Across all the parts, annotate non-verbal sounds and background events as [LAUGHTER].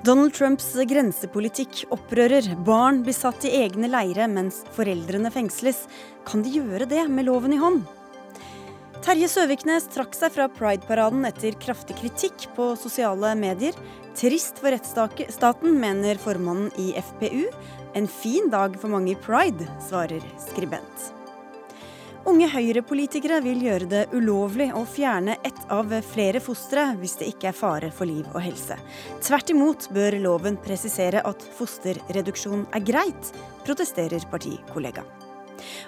Donald Trumps grensepolitikk opprører. Barn blir satt i egne leire mens foreldrene fengsles. Kan de gjøre det med loven i hånd? Terje Søviknes trakk seg fra Pride-paraden etter kraftig kritikk på sosiale medier. Trist for rettsstaten, mener formannen i FPU. En fin dag for mange i pride, svarer skribent. Unge Høyre-politikere vil gjøre det ulovlig å fjerne ett av flere fostre hvis det ikke er fare for liv og helse. Tvert imot bør loven presisere at fosterreduksjon er greit, protesterer partikollega.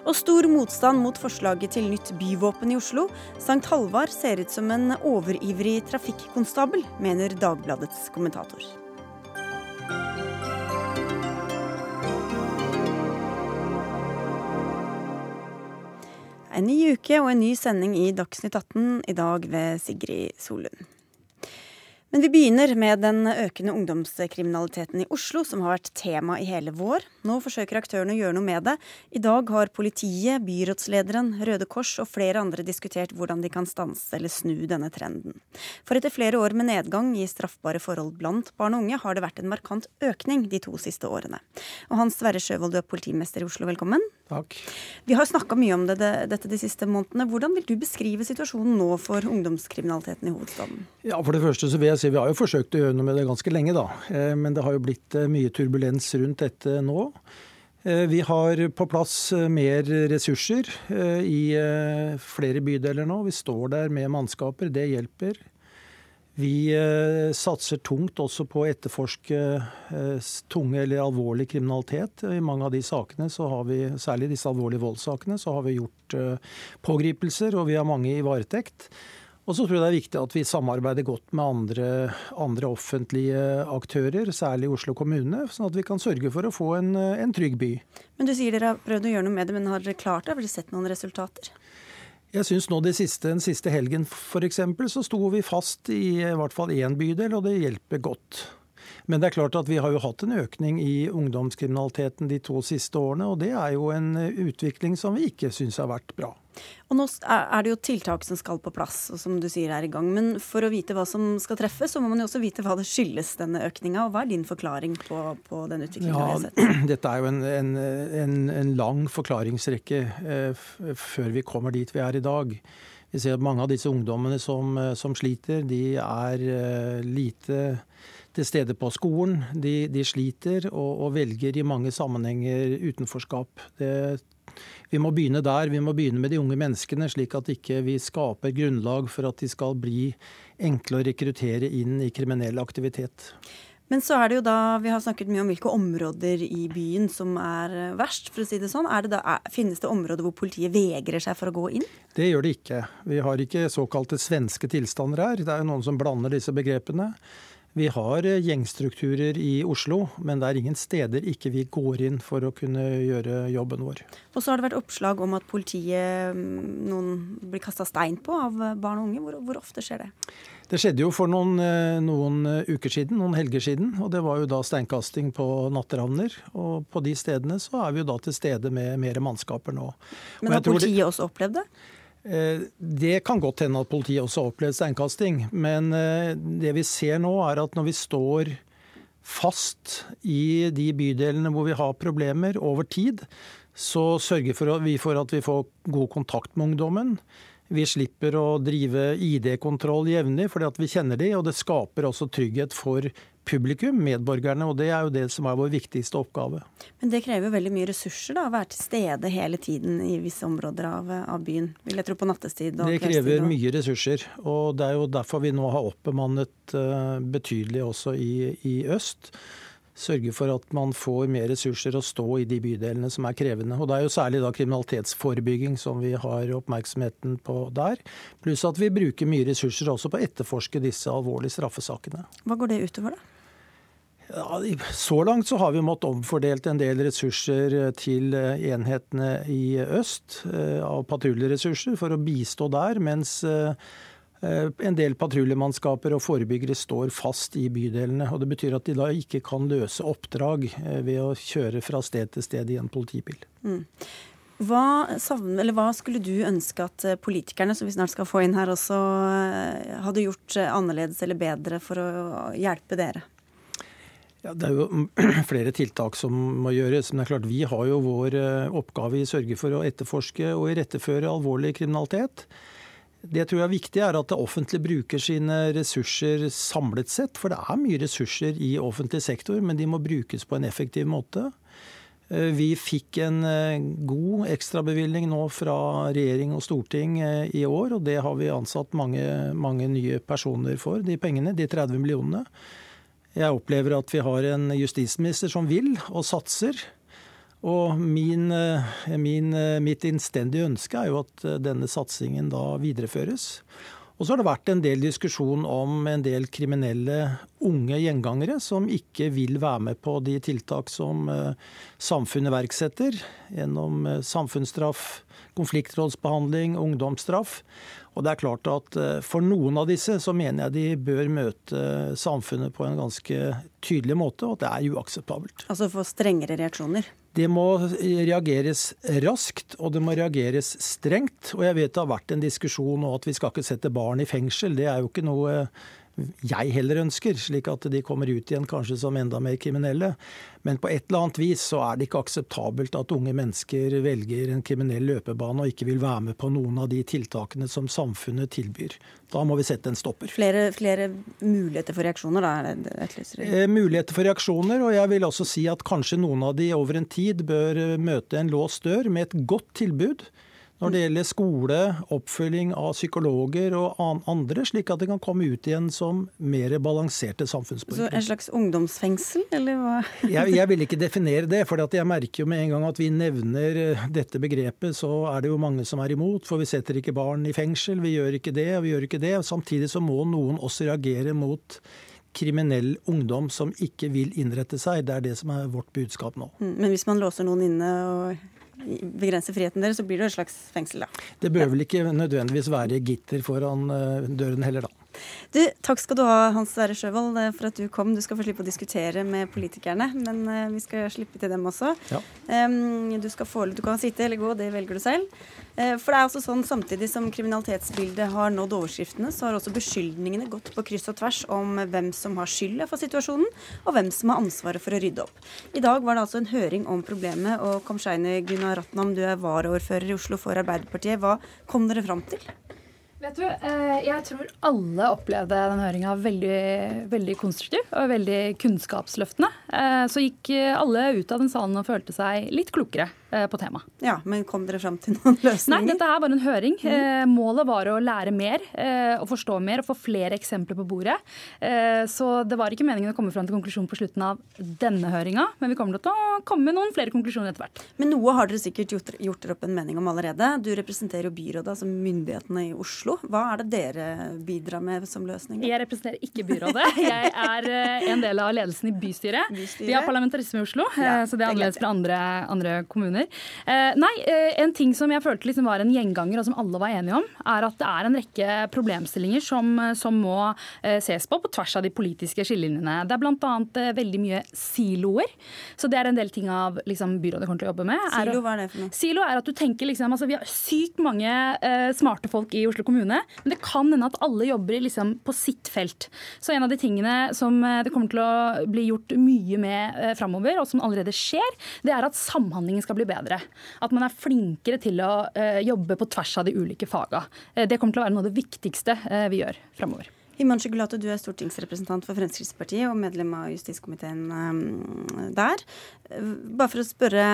Og stor motstand mot forslaget til nytt byvåpen i Oslo. Sankt Halvard ser ut som en overivrig trafikkonstabel, mener Dagbladets kommentator. En ny uke og en ny sending i Dagsnytt 18, i dag ved Sigrid Solund. Men vi begynner med den økende ungdomskriminaliteten i Oslo, som har vært tema i hele vår. Nå forsøker aktørene å gjøre noe med det. I dag har politiet, byrådslederen, Røde Kors og flere andre diskutert hvordan de kan stanse eller snu denne trenden. For etter flere år med nedgang i straffbare forhold blant barn og unge, har det vært en markant økning de to siste årene. Og Hans Sverre Sjøvold, du er politimester i Oslo, velkommen. Takk. Vi har snakka mye om det, det, dette de siste månedene. Hvordan vil du beskrive situasjonen nå for ungdomskriminaliteten i hovedstaden? Ja, For det første så vil jeg si vi har jo forsøkt å gjøre noe med det ganske lenge, da. Eh, men det har jo blitt eh, mye turbulens rundt dette nå. Eh, vi har på plass mer ressurser i flere bydeler nå. Vi står der med mannskaper, det hjelper. Vi satser tungt også på å etterforske tunge eller alvorlig kriminalitet. I mange av de sakene, så har vi, særlig disse alvorlige voldssakene, så har vi gjort pågripelser, og vi har mange i varetekt. Og så tror jeg det er viktig at vi samarbeider godt med andre, andre, offentlige aktører, særlig Oslo kommune, sånn at vi kan sørge for å få en, en trygg by. Men Du sier dere har prøvd å gjøre noe med det, men har dere klart det? Har dere sett noen resultater? Jeg syns nå de siste, Den siste helgen f.eks. så sto vi fast i, i hvert fall én bydel, og det hjelper godt. Men det er klart at vi har jo hatt en økning i ungdomskriminaliteten de to siste årene, og det er jo en utvikling som vi ikke syns har vært bra. Og Nå er det jo tiltak som skal på plass, og som du sier er i gang. Men for å vite hva som skal treffe, så må man jo også vite hva det skyldes, denne økninga. Og hva er din forklaring på, på den utviklingen ja, vi har sett? [CLEARS THROAT] Dette er jo en, en, en, en lang forklaringsrekke eh, før vi kommer dit vi er i dag. Vi ser at mange av disse ungdommene som, eh, som sliter, de er eh, lite til stede på skolen. De, de sliter og, og, velger i mange sammenhenger utenforskap. Det vi må begynne der. Vi må begynne med de unge menneskene, slik at ikke vi skaper grunnlag for at de skal bli enkle å rekruttere inn i kriminell aktivitet. Men så er det jo da, vi har snakket mye om hvilke områder i byen som er verst, for å si det sånn. Det da, finnes det områder hvor politiet vegrer seg for å gå inn? Det gjør det ikke. Vi har ikke såkalte svenske tilstander her. Det er jo noen som blander disse begrepene. Vi har eh, gjengstrukturer i Oslo, men det er ingen steder ikke vi går inn for å kunne gjøre jobben vår. Og så har det vært oppslag om at politiet mm, noen blir kasta stein på av barn og unge. Hvor, hvor, ofte skjer det? Det skjedde jo for noen, eh, noen, uker siden, noen helger siden. Og det var jo da steinkasting på natteravner. Og på de stedene så er vi jo da til stede med mer mannskaper nå. Men har politiet det... også opplevd det? Eh, det kan godt hende at politiet også har opplevd steinkasting. Men eh, det vi ser nå, er at når vi står fast i de bydelene hvor vi har problemer over tid, så sørger vi for at vi får god kontakt med ungdommen. Vi slipper å drive ID-kontroll jevnlig fordi vi kjenner de, og det skaper også trygghet for publikum, medborgerne, og det er jo det som er vår viktigste oppgave. Men det krever veldig mye ressurser da, å være til stede hele tiden i visse områder av, av byen? Vil jeg tro på nattestid og Det krever mye ressurser, og det er jo derfor vi nå har oppbemannet uh, betydelig også i, i øst sørge for at man får mer ressurser å stå i de bydelene som er krevende. Og Det er jo særlig da kriminalitetsforebygging som vi har oppmerksomheten på der. Pluss at vi bruker mye ressurser også på å etterforske disse alvorlige straffesakene. Hva går det utover, da? Så langt så har vi måttet omfordelt en del ressurser til enhetene i øst eh, av patruljeressurser for å bistå der. mens eh, Eh, en del patruljemannskaper og forebyggere står fast i bydelene. og Det betyr at de da ikke kan løse oppdrag eh, ved å kjøre fra sted til sted i en politibil. Mm. Hva, hva, skulle du ønske at eh, politikerne, som vi snart skal få inn her også, hadde gjort annerledes eller bedre for å hjelpe dere? Ja, Det er jo [CLEARS THROAT] flere tiltak som må gjøres. Men det er klart vi har jo vår eh, oppgave i å sørge for å etterforske og iretteføre alvorlig kriminalitet. Det jeg tror er viktig, er at det offentlige bruker sine ressurser samlet sett. For det er mye ressurser i offentlig sektor, men de må brukes på en effektiv måte. Eh, vi fikk en eh, god ekstrabevilgning nå fra regjering og storting i år, og det har vi ansatt mange, mange nye personer for, de pengene, de 30 millionene. Jeg opplever at vi har en justisminister som vil og satser. Og min, eh, min, eh, mitt innstendige ønske er jo at eh, denne satsingen da videreføres. Og så har det vært en del diskusjon om en del kriminelle unge gjengangere som ikke vil være med på de tiltak som samfunnet iverksetter gjennom samfunnsstraff, konfliktrådsbehandling, ungdomsstraff. Og det er klart at eh, For noen av disse så mener jeg de bør møte samfunnet på en ganske tydelig måte, og at det er uakseptabelt. Altså få strengere reaksjoner? Det må reageres raskt, og det må reageres strengt. Og jeg vet det har vært en diskusjon om at vi skal ikke sette barn i fengsel. Det er jo ikke noe jeg heller ønsker, slik at de kommer ut igjen kanskje som enda mer kriminelle. Men på et eller annet vis så er det ikke akseptabelt at unge mennesker velger en kriminell løpebane og ikke vil være med på noen av de tiltakene som samfunnet tilbyr. Da må vi sette en stopper. Flere, flere muligheter for reaksjoner, da? Eh, muligheter for reaksjoner, og jeg vil også si at kanskje noen av de over en tid bør møte en låst dør med et godt tilbud når det gjelder skole, oppfølging av psykologer og andre, slik at de kan komme ut igjen som mer balanserte samfunnsborgere. Så en slags ungdomsfengsel, eller hva? jeg, jeg, vil ikke definere det. For jeg merker jo med en gang at vi nevner eh, dette begrepet, så er det jo mange som er imot. For vi setter ikke barn i fengsel, vi gjør ikke det, og vi gjør ikke det. Samtidig så må noen også reagere mot kriminell ungdom som ikke vil innrette seg. Det er det som er vårt budskap nå. Mm, men hvis man låser noen inne og begrenser friheten deres, så blir det et slags fengsel, da. Det bør vel ikke nødvendigvis være gitter foran eh, døren heller, da. Du, takk skal du ha, Hans Sverre Sjøvold, eh, for at du kom. Du skal få slippe å diskutere med politikerne, men uh, vi skal slippe til dem også. Ja. Du, få, du, kan sitte eller gå, det velger du selv. Uh, for det er også sånn, Samtidig som kriminalitetsbildet har nådd overskriftene, så har også beskyldningene gått på kryss og tvers om hvem som har skylda for situasjonen, og hvem som har ansvaret for å rydde opp. I dag var det altså en høring om problemet, og Komsheini Gunnar Ratnam, du er varaordfører i Oslo for Arbeiderpartiet. Hva kom dere fram til? Vet du, eh, Jeg tror alle opplevde den høringa veldig, veldig konstruktiv og veldig kunnskapsløftende. Eh, så gikk alle ut av den salen og følte seg litt klokere på temaet. Ja, Men kom dere fram til noen [LAUGHS] løsninger? Nei, dette her var en høring. Mm. Målet var å lære mer og forstå mer og få flere eksempler på bordet. Så det var ikke meningen å komme fram til konklusjon på slutten av denne høringa, men vi kommer til å komme med noen flere konklusjoner etter hvert. Men noe har dere sikkert gjort, gjort dere opp en mening om allerede. Du representerer jo byrådet, altså myndighetene i Oslo. Hva er det dere bidrar med som løsning? Jeg representerer ikke byrådet. [LAUGHS] Jeg er eh, en del av ledelsen i bystyret. bystyret. Vi har parlamentarisme i Oslo, ja, eh, så det er annerledes fra andre, andre, kommuner. Eh, nei, en ting som jeg følte liksom var en gjenganger, og som alle var enige om, er at det er en rekke problemstillinger som, som må ses på på tvers av de politiske skillelinjene. Det er bl.a. veldig mye siloer. Så det er en del ting av liksom, byrådet kommer til å jobbe med. Silo, hva er det for noe? Silo er at du tenker liksom, altså Vi har sykt mange eh, smarte folk i Oslo kommune kommune. Men det kan hende at alle jobber liksom på sitt felt. Så en av de tingene som eh, det kommer til å bli gjort mye med eh, framover, og som allerede skjer, det er at samhandlingen skal bli bedre. At man er flinkere til å eh, jobbe på tvers av de ulike faga. Eh, det kommer til å være noe av det viktigste eh, vi gjør framover. Himanshu Gulato, du er stortingsrepresentant for Fremskrittspartiet og medlem av justiskomiteen der. Bare for å spørre,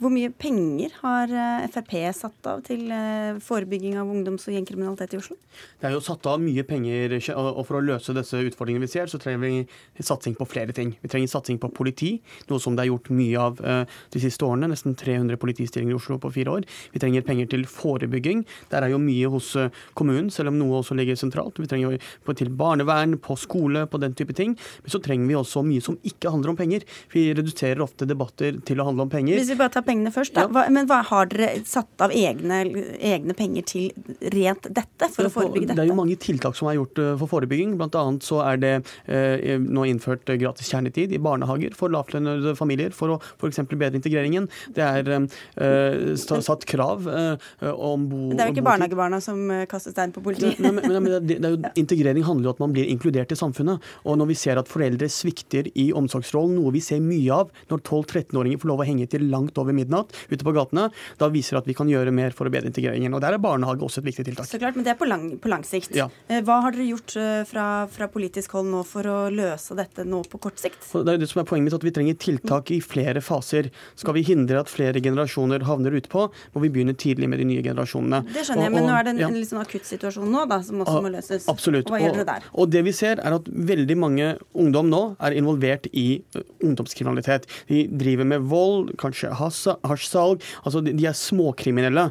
hvor mye penger har eh, Frp satt av til eh, forebygging av ungdoms- og gjengkriminalitet i Oslo? Det er jo satt av mye penger, og for å løse disse utfordringene vi ser, så trenger vi satsing på flere ting. Vi trenger satsing på politi, noe som det er gjort mye av eh, de siste årene. Nesten 300 politistillinger i Oslo på fire år. Vi trenger penger til forebygging. Der er jo mye hos kommunen, selv om noe også ligger sentralt. Vi trenger til barnevern, på skole, på den type ting. Men så trenger vi også mye som ikke handler om penger. Vi reduserer ofte debatter til å handle om penger. Hvis vi bare tar pengene først, da. Hva, men hva har dere satt av egne, egne penger til rent dette, for å forebygge dette? Det er jo mange tiltak som er gjort eh, for forebygging. Blant annet så er det eh, nå innført gratis kjernetid i barnehager for lavtlønnede familier for å f.eks. bedre integreringen. Det er eh, satt krav eh, om bo... Det er jo ikke barnehagebarna som eh, kaster stein på politiet? Men, men, men, det, er jo [LAUGHS] integrering Utdanning handler jo om at man blir inkludert i samfunnet. Og når vi ser at foreldre svikter i omsorgsrollen, noe vi ser mye av når 12-13-åringer får lov å henge til langt over midnatt ute på gatene, da viser det at vi kan gjøre mer for å bedre integreringen. Og Der er barnehage også et viktig tiltak. Så klart, Men det er på lang, på lang sikt. Ja. Eh, hva har dere gjort eh, fra, fra, politisk hold nå for å løse dette nå på kort sikt? Det er det som er poenget mitt, at Vi trenger tiltak i flere faser. Skal vi hindre at flere generasjoner havner utpå, må vi begynne tidlig med de nye generasjonene. Det skjønner jeg, men nå er det en, ja. en litt sånn akutt situasjon nå da, som også må løses. Absolutt. Og dere der? Og det vi ser er at veldig mange ungdom nå er involvert i ungdomskriminalitet. De driver med vold, kanskje hasjsalg. Altså de er småkriminelle.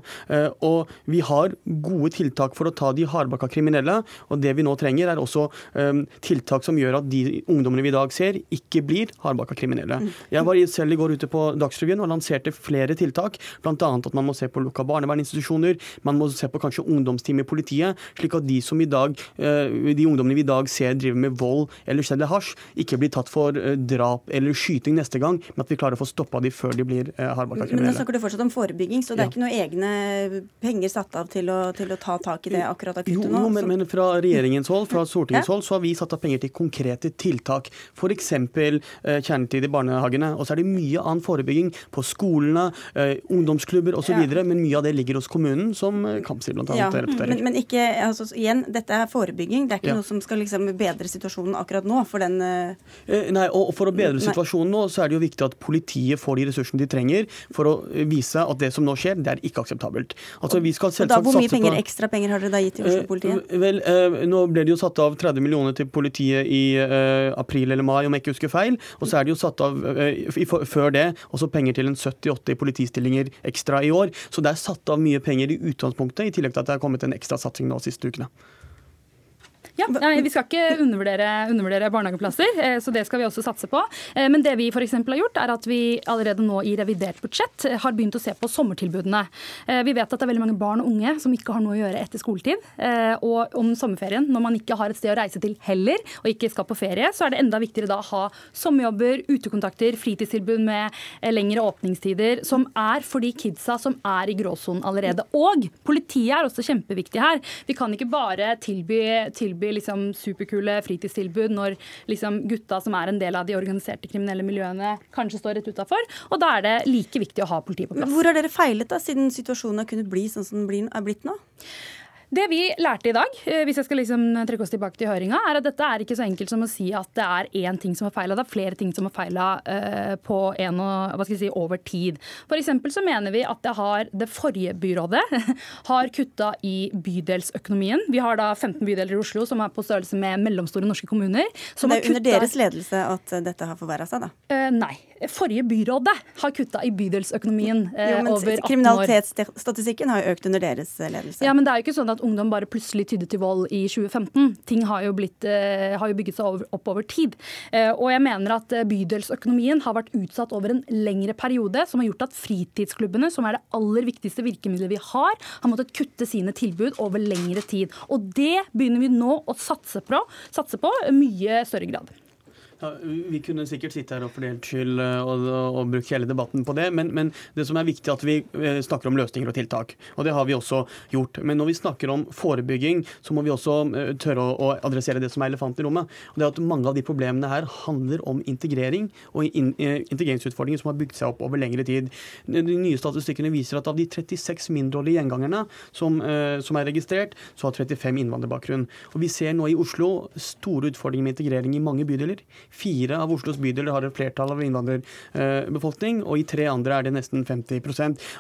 Og vi har gode tiltak for å ta de hardbakka kriminelle. Og det vi nå trenger, er også tiltak som gjør at de ungdommene vi i dag ser, ikke blir hardbakka kriminelle. Mm. Jeg var selv i går ute på Dagsrevyen og lanserte flere tiltak, bl.a. at man må se på lukka barnevernsinstitusjoner, man må se på kanskje ungdomsteam i politiet, slik at de som i dag, de ungdommene vi i dag ser driver med vold eller selger hasj, ikke blir tatt for drap eller skyting neste gang, men at vi klarer å få stoppa de før de blir hardbarka kriminelle. Men nå snakker du fortsatt om forebygging, så det er ja. ikke noen egne penger satt av til å, til å ta tak i det akkurat akutte nå? Jo, men, men, fra regjeringens hold, fra Stortingets ja. hold, så har vi satt av penger til konkrete tiltak. F.eks. Eh, kjernetid i barnehagene. Og så er det mye annen forebygging på skolene, eh, ungdomsklubber osv., ja. men mye av det ligger hos kommunen, som Kampsi bl.a. Ja. Men, men ikke, altså, igjen, dette er forebygging. Det er ikke ja. noe som skal liksom bedre situasjonen akkurat nå. for den... Eh, nei, og For å bedre situasjonen nå, så er det jo viktig at politiet får de ressursene de trenger for å vise at det som nå skjer, det er ikke akseptabelt. Altså, vi skal selvsagt satse på Hvor mye penger, på, ekstra penger har dere da gitt til Oslo-politiet? vel, Nå ble det jo satt av 30 millioner til politiet i april eller mai, om jeg ikke husker feil. Og så er det jo satt av før det også penger til en 70-80 politistillinger ekstra i år. Så det er satt av mye penger i utgangspunktet, i tillegg til at det er kommet en ekstra satsing nå siste ukene. Ja, Vi skal ikke undervurdere, undervurdere, barnehageplasser, eh, så det skal vi også satse på. Eh, men det vi f.eks. har gjort, er at vi allerede nå i revidert budsjett eh, har begynt å se på sommertilbudene. Vi vet at det er veldig mange barn og unge som ikke har noe å gjøre etter skoletid. Og om sommerferien, når man ikke har et sted å reise til heller, og ikke skal på ferie, så er det enda viktigere da å ha sommerjobber, utekontakter, fritidstilbud med lengre åpningstider, som er for de kidsa som er i gråsonen allerede. Og politiet er også kjempeviktig her. Vi kan ikke bare tilby, tilby liksom superkule fritidstilbud når liksom gutta som er en del av de organiserte kriminelle miljøene, kanskje står rett utafor. Og da er det like viktig å ha politiet på plass. Hvor har dere feilet, da, siden situasjonen har kunnet bli sånn som den er blitt nå? Det vi lærte i dag, eh, hvis jeg skal liksom trekke oss tilbake til høringa, er at dette er ikke så enkelt som å si at det er én ting som har feila. Det er flere ting som har feila uh, på en og, hva skal jeg si, over tid. For så mener vi at det, har, det forrige byrådet [LAUGHS] har kutta i bydelsøkonomien. Vi har da 15 bydeler i Oslo som er på størrelse med mellomstore norske kommuner. det er under deres ledelse at dette har forverra seg, da? Uh, nei. Forrige byrådet har kutta i bydelsøkonomien eh, jo, over 18 år. Kriminalitetsstatistikken har jo økt under deres ledelse. Ja, men det er jo ikke sånn at ungdom bare plutselig tydde til vold i 2015. Ting har jo, blitt, eh, har jo bygget seg over, opp over tid. Eh, og jeg mener at eh, bydelsøkonomien har vært utsatt over en lengre periode, som har gjort at fritidsklubbene, som er det aller viktigste virkemidlet vi har, har måttet kutte sine tilbud over lengre tid. Og det begynner vi nå å satse på, satse på mye større grad. Ja, vi kunne sikkert sitte her og fordelt skyld eh, og, og, og brukt hele debatten på det, men, men, det som er viktig er at vi eh, snakker om løsninger og tiltak. Og det har vi også gjort. Men når vi snakker om forebygging, så må vi også eh, tørre å, å adressere det som er elefanten i rommet. Og det er at Mange av de problemene her handler om integrering og in, integreringsutfordringer som har bygd seg opp over lengre tid. De nye statistikkene viser at av de 36 mindreårige gjengangerne som, som er registrert, så har 35 innvandrerbakgrunn. Og Vi ser nå i Oslo store utfordringer med integrering i mange bydeler. Fire av Oslos bydeler har et flertall av innvandrerbefolkning, og i tre andre er det nesten 50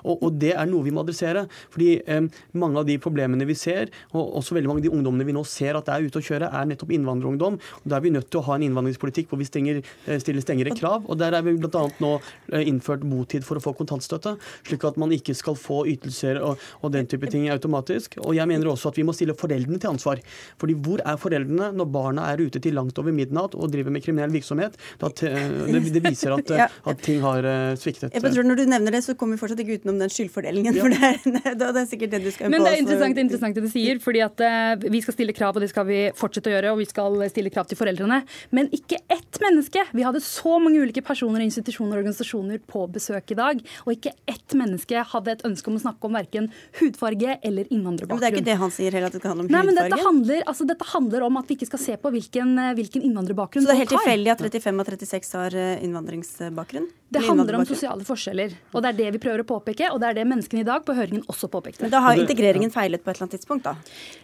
og, og det er noe vi må adressere. fordi um, mange av de problemene vi ser, og også veldig mange av de ungdommene vi nå ser at er ute å kjøre, er nettopp innvandrerungdom. og Da er vi nødt til å ha en innvandringspolitikk hvor vi stenger, eh, stiller strengere krav. og Der er vi bl.a. nå eh, innført botid for å få kontantstøtte, slik at man ikke skal få ytelser og, og den type ting automatisk. Og jeg mener også at vi må stille foreldrene til ansvar. Fordi hvor er foreldrene når barna er ute til langt over midnatt og driver med kriminalitet? Kriminell virksomhet. Det, det viser at, [LAUGHS] ja. at, ting har sviktet. Jeg tror Når du nevner det, så kommer vi fortsatt ikke utenom den skyldfordelingen. Ja. for det er, [LAUGHS] det er, sikkert det du skal Men det er interessant, det er interessant det du sier, fordi at vi skal stille krav, og det skal vi fortsette å gjøre. Og vi skal stille krav til foreldrene. Men ikke ett menneske. Vi hadde så mange ulike personer, institusjoner og organisasjoner på besøk i dag, og ikke ett menneske hadde et ønske om å snakke om verken hudfarge eller innvandrerbakgrunn. Men det er ikke det han sier heller, at det skal handle om hudfarge? Nei, men dette handler, altså, dette handler, om at vi ikke skal se på hvilken, eh, hvilken innvandrerbakgrunn folk helt tilfeldig at 35 av 36 har eh, innvandringsbakgrunn? Det handler om sosiale forskjeller. Og det er det vi prøver å påpeke, og det er det menneskene i dag på høringen også påpekte. Men da har integreringen feilet på et eller annet tidspunkt, da?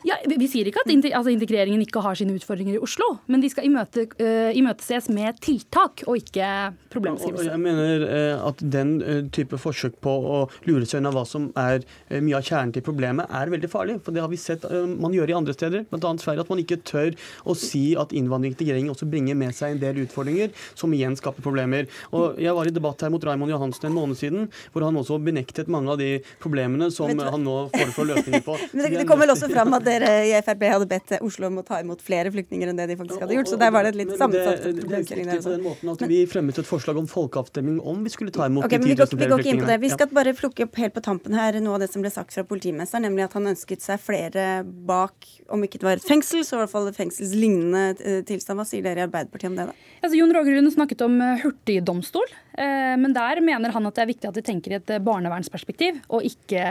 Ja, vi, vi sier ikke at altså, integreringen ikke har sine utfordringer i Oslo, men de skal imøte, uh, imøteses med tiltak og ikke problemskrivelse. Jeg mener uh, at den uh, type forsøk på å lure seg unna hva som er mye av kjernen til problemet, er veldig farlig. For det har vi sett man gjør i andre steder, bl.a. Sverige, at man ikke tør å si at innvandring og integrering også bringer med seg en del utfordringer, som igjen skaper problemer. Og Jeg var i debatt her mot Raymond Johansen en måned siden, hvor han også benektet mange av de problemene som han nå foreslår løsninger på. [LAUGHS] Men det, det kom vel også fram at dere i Frp hadde bedt Oslo om å ta imot flere flyktninger enn det de faktisk hadde gjort, så der var det et litt sammensatt problemstilling der. På den måten at vi fremmet et forslag om folkeavstemning om vi skulle ta imot okay, de 10 000 flere flyktningene. Vi skal bare plukke opp helt på tampen her noe av det som ble sagt fra politimesteren, nemlig at han ønsket seg flere bak, om ikke det var et fengsel, så i hvert fall fengselslignende eh, tilstand. Hva sier dere i Arbeiderpartiet om det, da? Altså, Jon Rogerud snakket om eh, hurtigdomstol. Eh, men der mener han at det er viktig at de tenker i et eh, barnevernsperspektiv, og ikke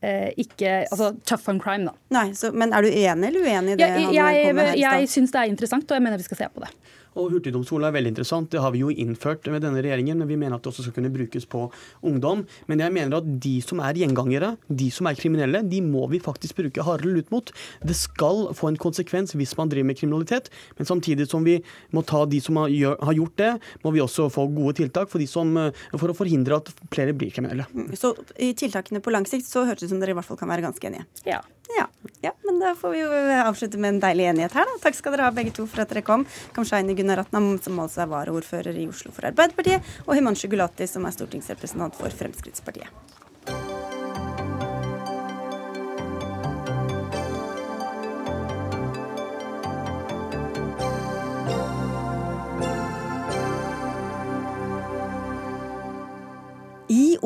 ikke altså tough on crime, da. Nei, så, Men er du enig eller uenig i det? Ja, jeg jeg, jeg syns det er interessant, og jeg mener vi skal se på det. Og hurtigdomstol er veldig interessant. Det har vi jo innført med denne regjeringen, men vi mener at det også skal kunne brukes på ungdom. Men jeg mener at de som er gjengangere, de som er kriminelle, de må vi faktisk bruke hardere lut mot. Det skal få en konsekvens hvis man driver med kriminalitet, men samtidig som vi må ta de som har, gjort det, må vi også få gode tiltak for, som, for å forhindre at flere blir kriminelle. Så i tiltakene på lang sikt så hørtes det ut som dere i hvert fall kan være ganske enige? Ja. Ja, ja, men da får vi jo avslutte med en deilig enighet her, da. Takk skal dere ha begge to for at dere kom. Kamshaini Gunaratnam, som altså er varaordfører i Oslo for Arbeiderpartiet, og Himanshu Gulati, som er stortingsrepresentant for Fremskrittspartiet.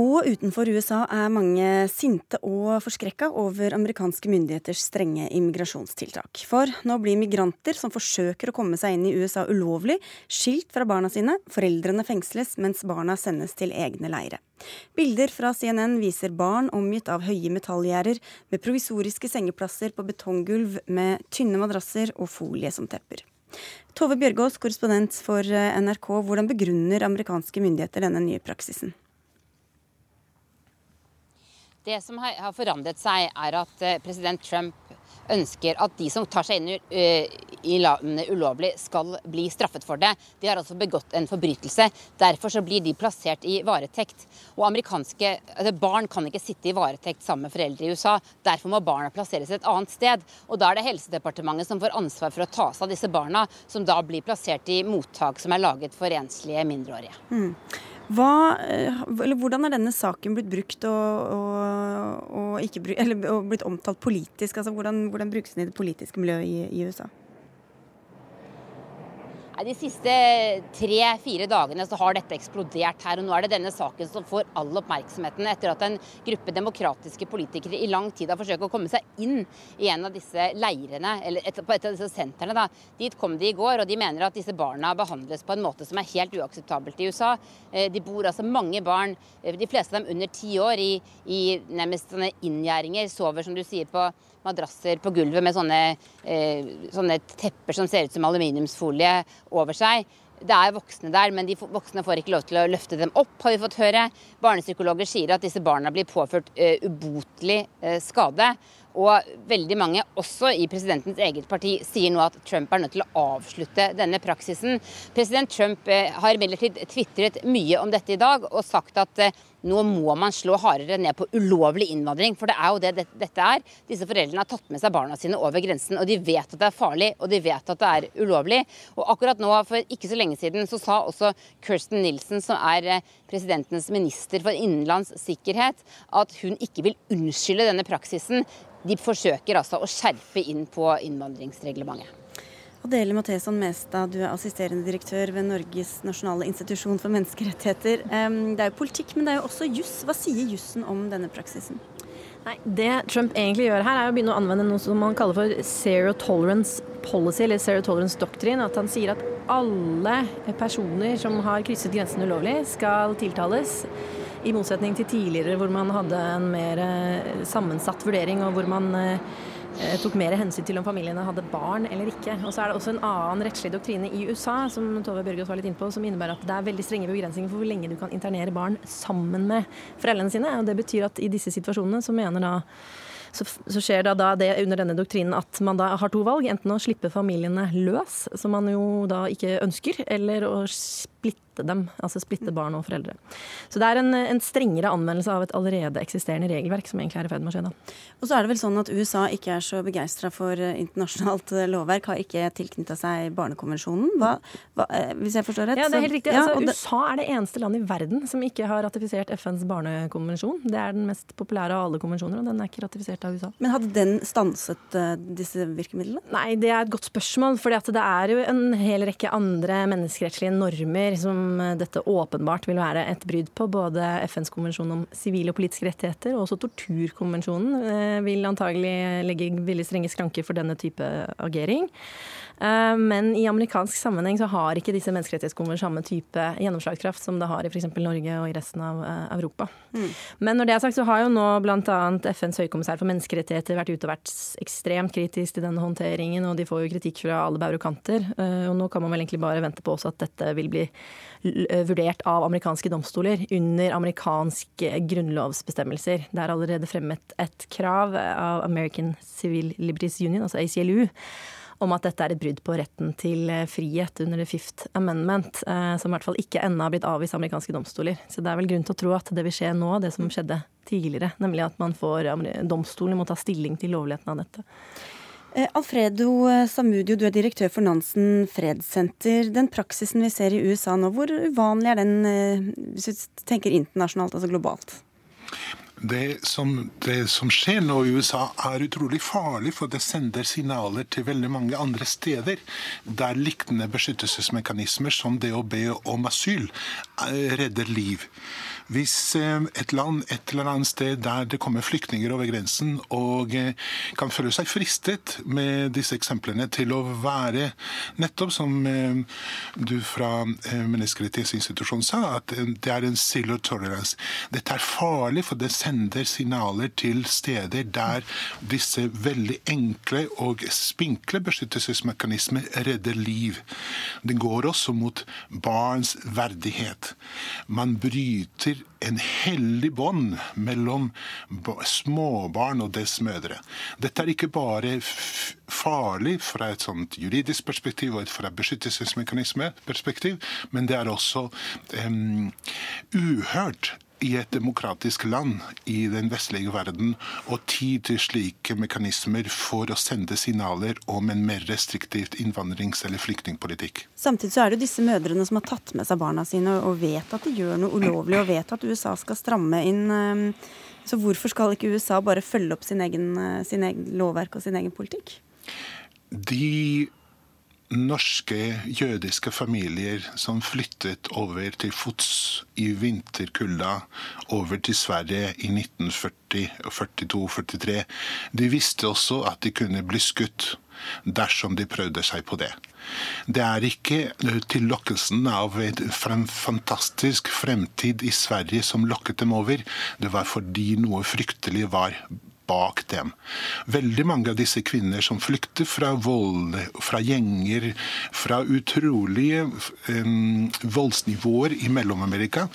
Og utenfor USA er mange sinte og forskrekka over amerikanske myndigheters strenge immigrasjonstiltak. For nå blir migranter som forsøker å komme seg inn i USA ulovlig, skilt fra barna sine. Foreldrene fengsles mens barna sendes til egne leire. Bilder fra CNN viser barn omgitt av høye metallgjerder med provisoriske sengeplasser på betonggulv med tynne madrasser og folie som tepper. Tove Bjørgaas, korrespondent for NRK, hvordan begrunner amerikanske myndigheter denne nye praksisen? Det som har forandret seg, er at eh, president Trump ønsker at de som tar seg inn eh, i landet ulovlig, skal bli straffet for det. De har altså begått en forbrytelse. Derfor så blir de plassert i varetekt. Og amerikanske altså Barn kan ikke sitte i varetekt sammen med foreldre i USA. Derfor må barna plasseres et annet sted. Og da er det Helsedepartementet som får ansvar for å ta seg av disse barna, som da blir plassert i mottak som er laget for enslige mindreårige. Mm. Hva, eh, hvordan er denne saken blitt brukt og, og, og, ikke, [LAUGHS] og blitt omtalt politisk? Altså, hvordan, hvordan, brukes den i det politiske miljøet i, i USA? De siste tre-fire dagene så har dette eksplodert her. og Nå er det denne saken som får all oppmerksomheten etter at en gruppe demokratiske politikere i lang tid har forsøkt å komme seg inn i en av disse leirene, eller på et av disse sentrene. Da. Dit kom de i går, og de mener at disse barna behandles på en måte som er helt uakseptabelt i USA. Eh, de bor altså mange barn, eh, de fleste av dem under ti år, i, i nærmest sånne inngjerdinger. Sover, som du sier, på madrasser på gulvet med sånne, eh, sånne tepper som ser ut som aluminiumsfolie over seg. Det er voksne der, men de voksne får ikke lov til å løfte dem opp, har vi fått høre. Barnepsykologer sier at disse barna blir påført uh, ubotelig uh, skade. Og veldig mange, også i presidentens eget parti, sier nå at Trump er nødt til å avslutte denne praksisen. President Trump uh, har imidlertid tvitret mye om dette i dag og sagt at nå må man slå hardere ned på ulovlig innvandring, for det er jo det dette er. Disse foreldrene har tatt med seg barna sine over grensen, og de vet at det er farlig, og de vet at det er ulovlig. Og akkurat nå, for ikke så lenge siden, så sa også Kirsten Nilsen, som er eh, presidentens minister for innenlands sikkerhet, at hun ikke vil unnskylde denne praksisen. De forsøker altså å skjerpe inn på innvandringsreglementet. Adele Matheson Mestad, du er assisterende direktør ved Norges nasjonale institusjon for menneskerettigheter. Det er jo politikk, men det er jo også juss. Hva sier jussen om denne praksisen? Nei, Det Trump egentlig gjør her, er å begynne å anvende noe som man kaller for zero tolerance policy, eller zero tolerance doctrine. At han sier at alle personer som har krysset grensen ulovlig, skal tiltales. I motsetning til tidligere hvor man hadde en mer eh, sammensatt vurdering, og hvor man Eh, tok mer hensyn til om familiene hadde barn eller ikke. Og så er det også en annen rettslig doktrine i USA som Tove Børgaas var litt inne på, som innebærer at det er veldig strenge begrensninger for hvor lenge du kan internere barn sammen med foreldrene sine. Og det betyr at i disse situasjonene så mener da så, så, skjer da, det under denne doktrinen at man da har to valg. Enten å slippe familiene løs, som man jo da ikke ønsker, eller å splitte splitte dem, altså splitte barn og foreldre. Så det er en, en strengere anvendelse av et allerede eksisterende regelverk som egentlig er i ferd med å skje da. Og så er det vel sånn at USA ikke er så begeistra for eh, internasjonalt eh, lovverk, har ikke tilknytta seg Barnekonvensjonen, hva, hva, eh, hvis jeg forstår rett? Ja, det er helt riktig. Altså, ja, USA er det eneste landet i verden som ikke har ratifisert FNs barnekonvensjon. Det er den mest populære av alle konvensjoner, og den er ikke ratifisert av USA. Men hadde den stanset uh, disse virkemidlene? Nei, det er et godt spørsmål. For det er jo en hel rekke andre menneskerettslige normer som Eh, dette åpenbart vil være et brudd på. Både FNs konvensjon om sivile og politiske rettigheter og også torturkonvensjonen eh, vil antagelig legge veldig strenge skranker for denne type agering. Eh, men i amerikansk sammenheng så har ikke disse menneskerettighetskonvensjonene samme type gjennomslagskraft som det har i f.eks. Norge og i resten av Europa. Mm. Men når det er sagt, så har jo nå bl.a. FNs høykommissær for menneskerettigheter vært ute og vært ekstremt kritisk til denne håndteringen, og de får jo kritikk fra alle bauger og kanter. Og nå kan man vel egentlig bare vente på også at dette vil bli Eh, vurdert av amerikanske domstoler under amerikanske grunnlovsbestemmelser. Det er allerede fremmet et krav av American Civil Liberties Union, altså ACLU, om at dette er et brudd på retten til eh, frihet under the Fifth Amendment, eh, som i hvert fall ikke ennå har blitt avvist av amerikanske domstoler. Så det er vel grunn til å tro at det vil skje nå, det som skjedde tidligere, nemlig at man får domstolen må ta stilling til lovligheten av dette. Eh, Alfredo eh, Samudio, du er direktør for Nansen fredssenter. Den praksisen vi ser i USA nå, hvor uvanlig er den eh, hvis vi tenker internasjonalt, altså globalt? Det som, det som, skjer nå i USA, er utrolig farlig, for det sender signaler til veldig mange andre steder der liknende beskyttelsesmekanismer som det å be om asyl redder liv. Hvis eh, et land et eller annet sted der det kommer flyktninger over grensen og eh, kan føle seg fristet med disse eksemplene til å være nettopp som eh, du fra Menneskerettighetsinstitusjonen sa, at det er en zero tolerance. Dette er farlig, for det sender signaler til steder der disse veldig enkle og spinkle beskyttelsesmekanismer redder liv. Det går også mot barns verdighet. Man bryter en hellig bånd mellom småbarn og dess mødre. Dette er ikke bare farlig fra et sånt juridisk perspektiv og fra et beskyttelsesmekanismeperspektiv, men det er også um, uhørt i et demokratisk land i den vestlige verden og tid til slike mekanismer for å sende signaler om en mer restriktivt innvandrings- eller flyktningpolitikk. Samtidig så er det jo disse mødrene som har tatt med seg barna sine og vet at de gjør noe ulovlig, og vet at USA skal stramme inn. Eh, så hvorfor skal ikke USA bare følge opp sin egen, eh, sin egen lovverk og sin egen politikk? De norske jødiske familier som flyttet over til fots i vinterkulda over til Sverige i 1940, 42-43, de visste også at de kunne bli skutt dersom de prøvde seg på det. Det er ikke tillokkelsen av en fantastisk fremtid i Sverige som lokket dem over. Det var fordi noe fryktelig var bak dem. Veldig mange av disse kvinner som flykter fra vold, fra gjenger, fra utrolige um, voldsnivåer i Mellom-Amerika,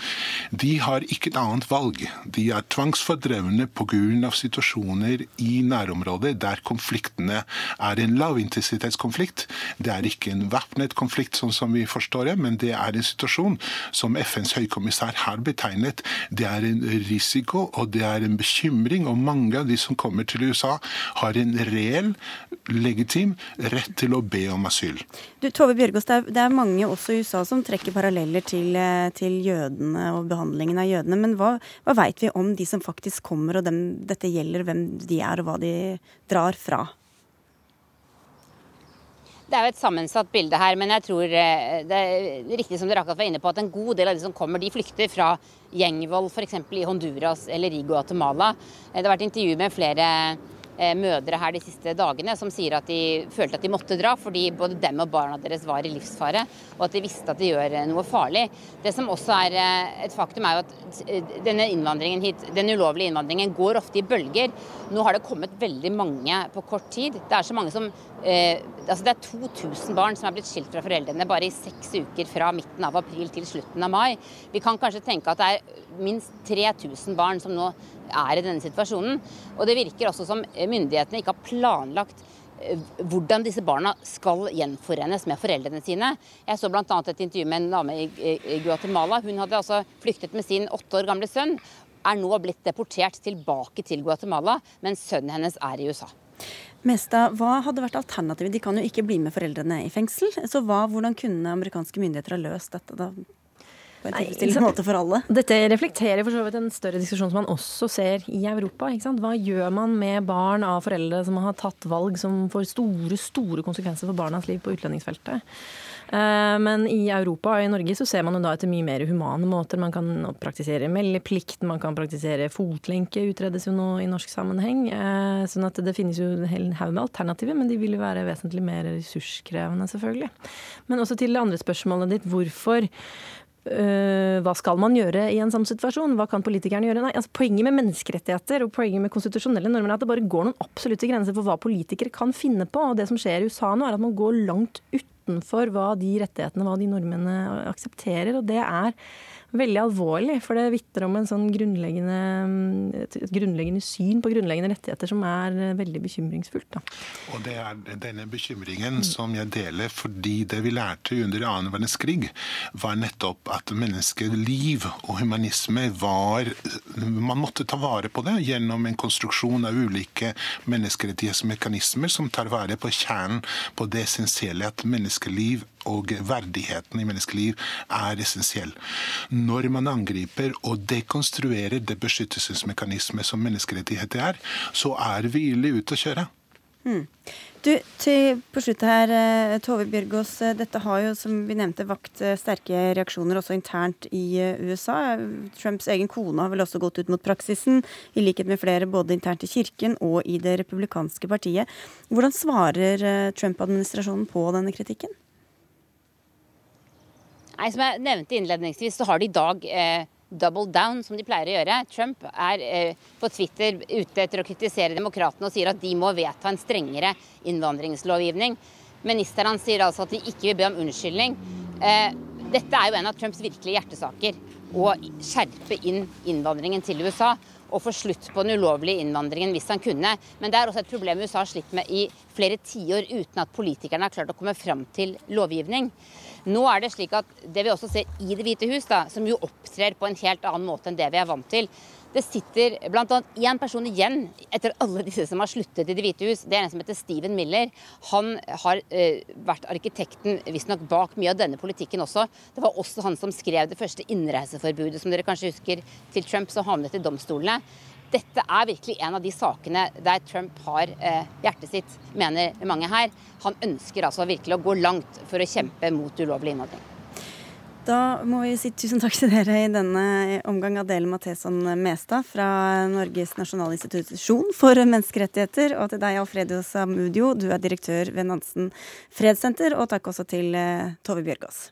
de har ikke et annet valg. De er tvangsfordrevne pga. situasjoner i nærområdet der konfliktene er en lavintensitetskonflikt. Det er ikke en væpnet konflikt, sånn som vi forstår det, men det er en situasjon som FNs høykommissær har betegnet. Det er en risiko og det er en bekymring, og mange av de som kommer til USA, har en reell, legitim rett til å be om asyl. Du, Tove Bjørgaas, det, det, er mange også i USA som trekker paralleller til, eh, til jødene og behandlingen av jødene. Men hva, hva veit vi om de som faktisk kommer, og dem dette gjelder, hvem de er og hva de drar fra? Det er jo et sammensatt bilde her, men jeg tror eh, det er riktig som dere akkurat var inne på, at en god del av de som kommer, de flykter fra gjengvold f.eks. i Honduras eller i Guatemala. Det har vært intervju med flere Eh, mødre her de siste dagene som sier at de følte at de måtte dra fordi både dem og barna deres var i livsfare, og at de visste at de gjør eh, noe farlig. Det som også er eh, et faktum, er jo at denne innvandringen hit, den ulovlige innvandringen går ofte i bølger. Nå har det kommet veldig mange på kort tid. Det er så mange som eh, altså Det er 2000 barn som er blitt skilt fra foreldrene bare i seks uker fra midten av april til slutten av mai. Vi kan kanskje tenke at det er minst 3000 barn som nå er i denne situasjonen. Og det virker også som myndighetene ikke har planlagt eh, hvordan disse barna skal gjenforenes med foreldrene sine. Jeg så bl.a. et intervju med en dame i Guatemala. Hun hadde altså flyktet med sin åtte år gamle sønn. Er nå blitt deportert tilbake til Guatemala, mens sønnen hennes er i USA. Mestad, hva hadde vært alternativet? De kan jo ikke bli med foreldrene i fengsel. Så hva, hvordan kunne amerikanske myndigheter ha løst dette? da? På en tilfredsstillende måte for alle. Dette reflekterer for så vidt en større diskusjon som man også ser i Europa. Hva gjør man med barn av foreldre som har tatt valg som får store, store konsekvenser for barnas liv på utlendingsfeltet? Eh, men i Europa og i Norge så ser man jo da etter mye mer humane måter. Man kan praktisere meldeplikt, man kan praktisere fotlenke, utredes jo nå i norsk sammenheng. Eh, sånn at det finnes jo en hel haug med alternativer, men de vil jo være vesentlig mer ressurskrevende, selvfølgelig. Men også til det andre spørsmålet ditt, hvorfor Uh, hva skal man gjøre i en sånn situasjon? Hva kan politikerne gjøre? Nei, altså, poenget med menneskerettigheter og poenget med konstitusjonelle normer er at det bare går noen absolutte grenser for hva politikere kan finne på. Og det som skjer i USA nå, er at man går langt utenfor hva de rettighetene, hva de normene aksepterer. Og det er veldig alvorlig, for det vitner om en sånn grunnleggende, et grunnleggende syn på grunnleggende rettigheter som er eh, veldig bekymringsfullt. Da. Og det er denne bekymringen som jeg deler, fordi det vi lærte under annen verdenskrig, var nettopp at menneskeliv og humanisme var Man måtte ta vare på det gjennom en konstruksjon av ulike menneskerettighetsmekanismer som tar vare på kjernen på det essensielle at menneskeliv og verdigheten i menneskeliv er essensiell. Når man angriper og dekonstruerer det beskyttelsesmekanisme som menneskerettigheter er, så er vi ille ute å kjøre. Mm. Du, til, på slutt her, eh, Tove Bjørgaas. Eh, dette har jo, som vi nevnte, vakt eh, sterke reaksjoner også internt i USA. Trumps egen kone har vel også gått ut mot praksisen, i likhet med flere både internt i kirken og i det republikanske partiet. Hvordan svarer Trump-administrasjonen på denne kritikken? Nei, Som jeg nevnte innledningsvis, så har de i dag eh, double down, som de pleier å gjøre. Trump er eh, på Twitter ute etter å kritisere demokratene og sier at de må vedta en strengere innvandringslovgivning. Ministeren sier altså at de ikke vil be om unnskyldning. Eh, dette er jo en av Trumps virkelige hjertesaker. Å skjerpe inn innvandringen til USA og få slutt på den ulovlige innvandringen hvis han kunne. Men det er også et problem USA har slitt med i flere tiår uten at politikerne har klart å komme fram til lovgivning. Nå er det slik at det vi også ser i Det hvite hus, da, som jo opptrer på en helt annen måte enn det vi er vant til, det sitter bl.a. én person igjen etter alle disse som har sluttet i Det hvite hus. Det er en som heter Steven Miller. Han har eh, vært arkitekten visstnok bak mye av denne politikken også. Det var også han som skrev det første innreiseforbudet som dere kanskje husker til Trump, som havnet i domstolene. Dette er virkelig en av de sakene der Trump har eh, hjertet sitt, mener mange her. Han ønsker altså virkelig å gå langt for å kjempe mot ulovlig innvandring. Da må vi si tusen takk til dere i denne omgang Adele Matheson Mestad fra Norges nasjonale institusjon for menneskerettigheter, og til deg Alfredo Samudio, du er direktør ved Nansen fredssenter, og takk også til eh, Tove Bjørgaas.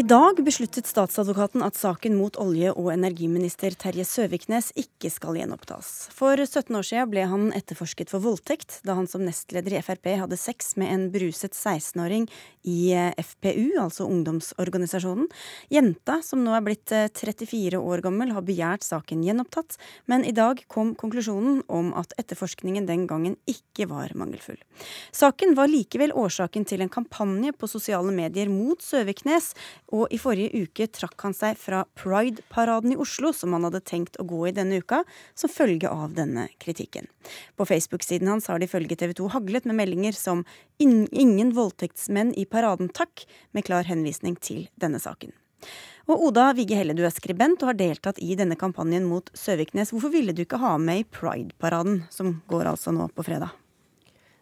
I dag besluttet statsadvokaten at saken mot olje- og energiminister Terje Søviknes ikke skal gjenopptas. For 17 år siden ble han etterforsket for voldtekt da han som nestleder i Frp hadde sex med en beruset 16-åring i eh, FPU, altså ungdomsorganisasjonen. Jenta, som nå er blitt 34 eh, år gammel, har begjært saken gjenopptatt, men i dag kom konklusjonen om at etterforskningen den gangen ikke var mangelfull. Saken var likevel årsaken til en kampanje på sosiale medier mot Søviknes og i forrige uke trakk han seg fra Pride-paraden i Oslo, som han hadde tenkt å gå i denne uka, som følge av denne kritikken. På Facebook-siden hans har de ifølge TV 2 haglet med meldinger som 'ingen voldtektsmenn i paraden, takk', med klar henvisning til denne saken. Og Oda Vigge Helle, du er skribent og har deltatt i denne kampanjen mot Søviknes. Hvorfor ville du ikke ha med i Pride-paraden, som går altså nå på fredag?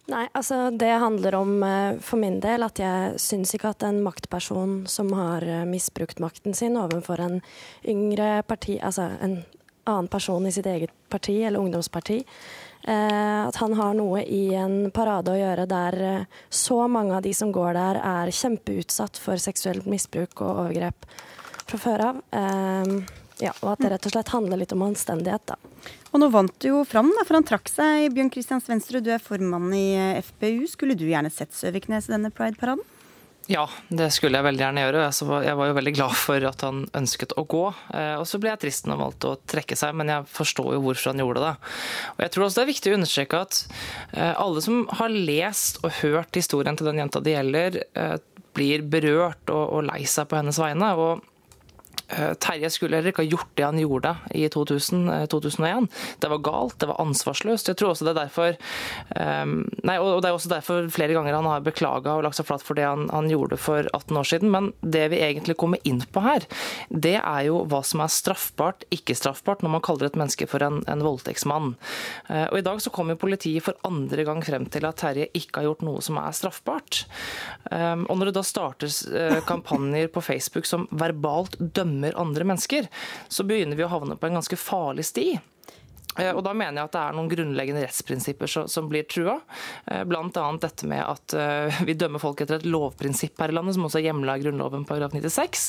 Nei, altså det handler om eh, for min del at jeg syns ikke at en maktperson som har eh, misbrukt makten sin overfor en yngre parti, altså en annen person i sitt eget parti eller ungdomsparti, eh, at han har noe i en parade å gjøre der så mange av de som går der er kjempeutsatt for seksuelt misbruk og overgrep fra før av. Ja, og at det rett og slett handler litt om anstendighet, da. Og nå vant du jo fram, da, for han trakk seg. Bjørn Kristian Svendsrud, du er formann i eh, FPU. Skulle du gjerne sett Søviknes i denne Pride-paraden? Ja, det skulle jeg veldig gjerne gjøre. Jeg var jo veldig glad for at han ønsket å gå. Eh, og så ble jeg trist når han valgte å trekke seg, men jeg forstår jo hvorfor han gjorde det. Og jeg tror også det er viktig å understreke at eh, alle som har lest og hørt historien til den jenta det gjelder, blir berørt og lei seg på hennes vegne. og Eh, Terje skulle heller ikke ha gjort det han gjorde i 2000, 2001. Eh, det var galt, det var ansvarsløst. Jeg tror også det er derfor ehm, nei, og det er også derfor flere ganger han har beklaga og lagt seg flat for det han, han, gjorde for 18 år siden. Men det vi egentlig kommer inn på her, det er jo hva som er straffbart, ikke straffbart, når man kaller et menneske for en, en voldtektsmann. Eh, og I dag så kommer politiet for andre gang frem til at Terje ikke har gjort noe som er straffbart. Ehm, og når det da startes kampanjer på Facebook som verbalt dømmer dømmer andre mennesker, så begynner vi å havne på en ganske farlig sti. Eh, og Da mener jeg at det er noen grunnleggende rettsprinsipper som blir trua. Eh, Bl.a. dette med at eh, vi dømmer folk etter et lovprinsipp her i landet, som også er hjemla i Grunnloven paragraf 96,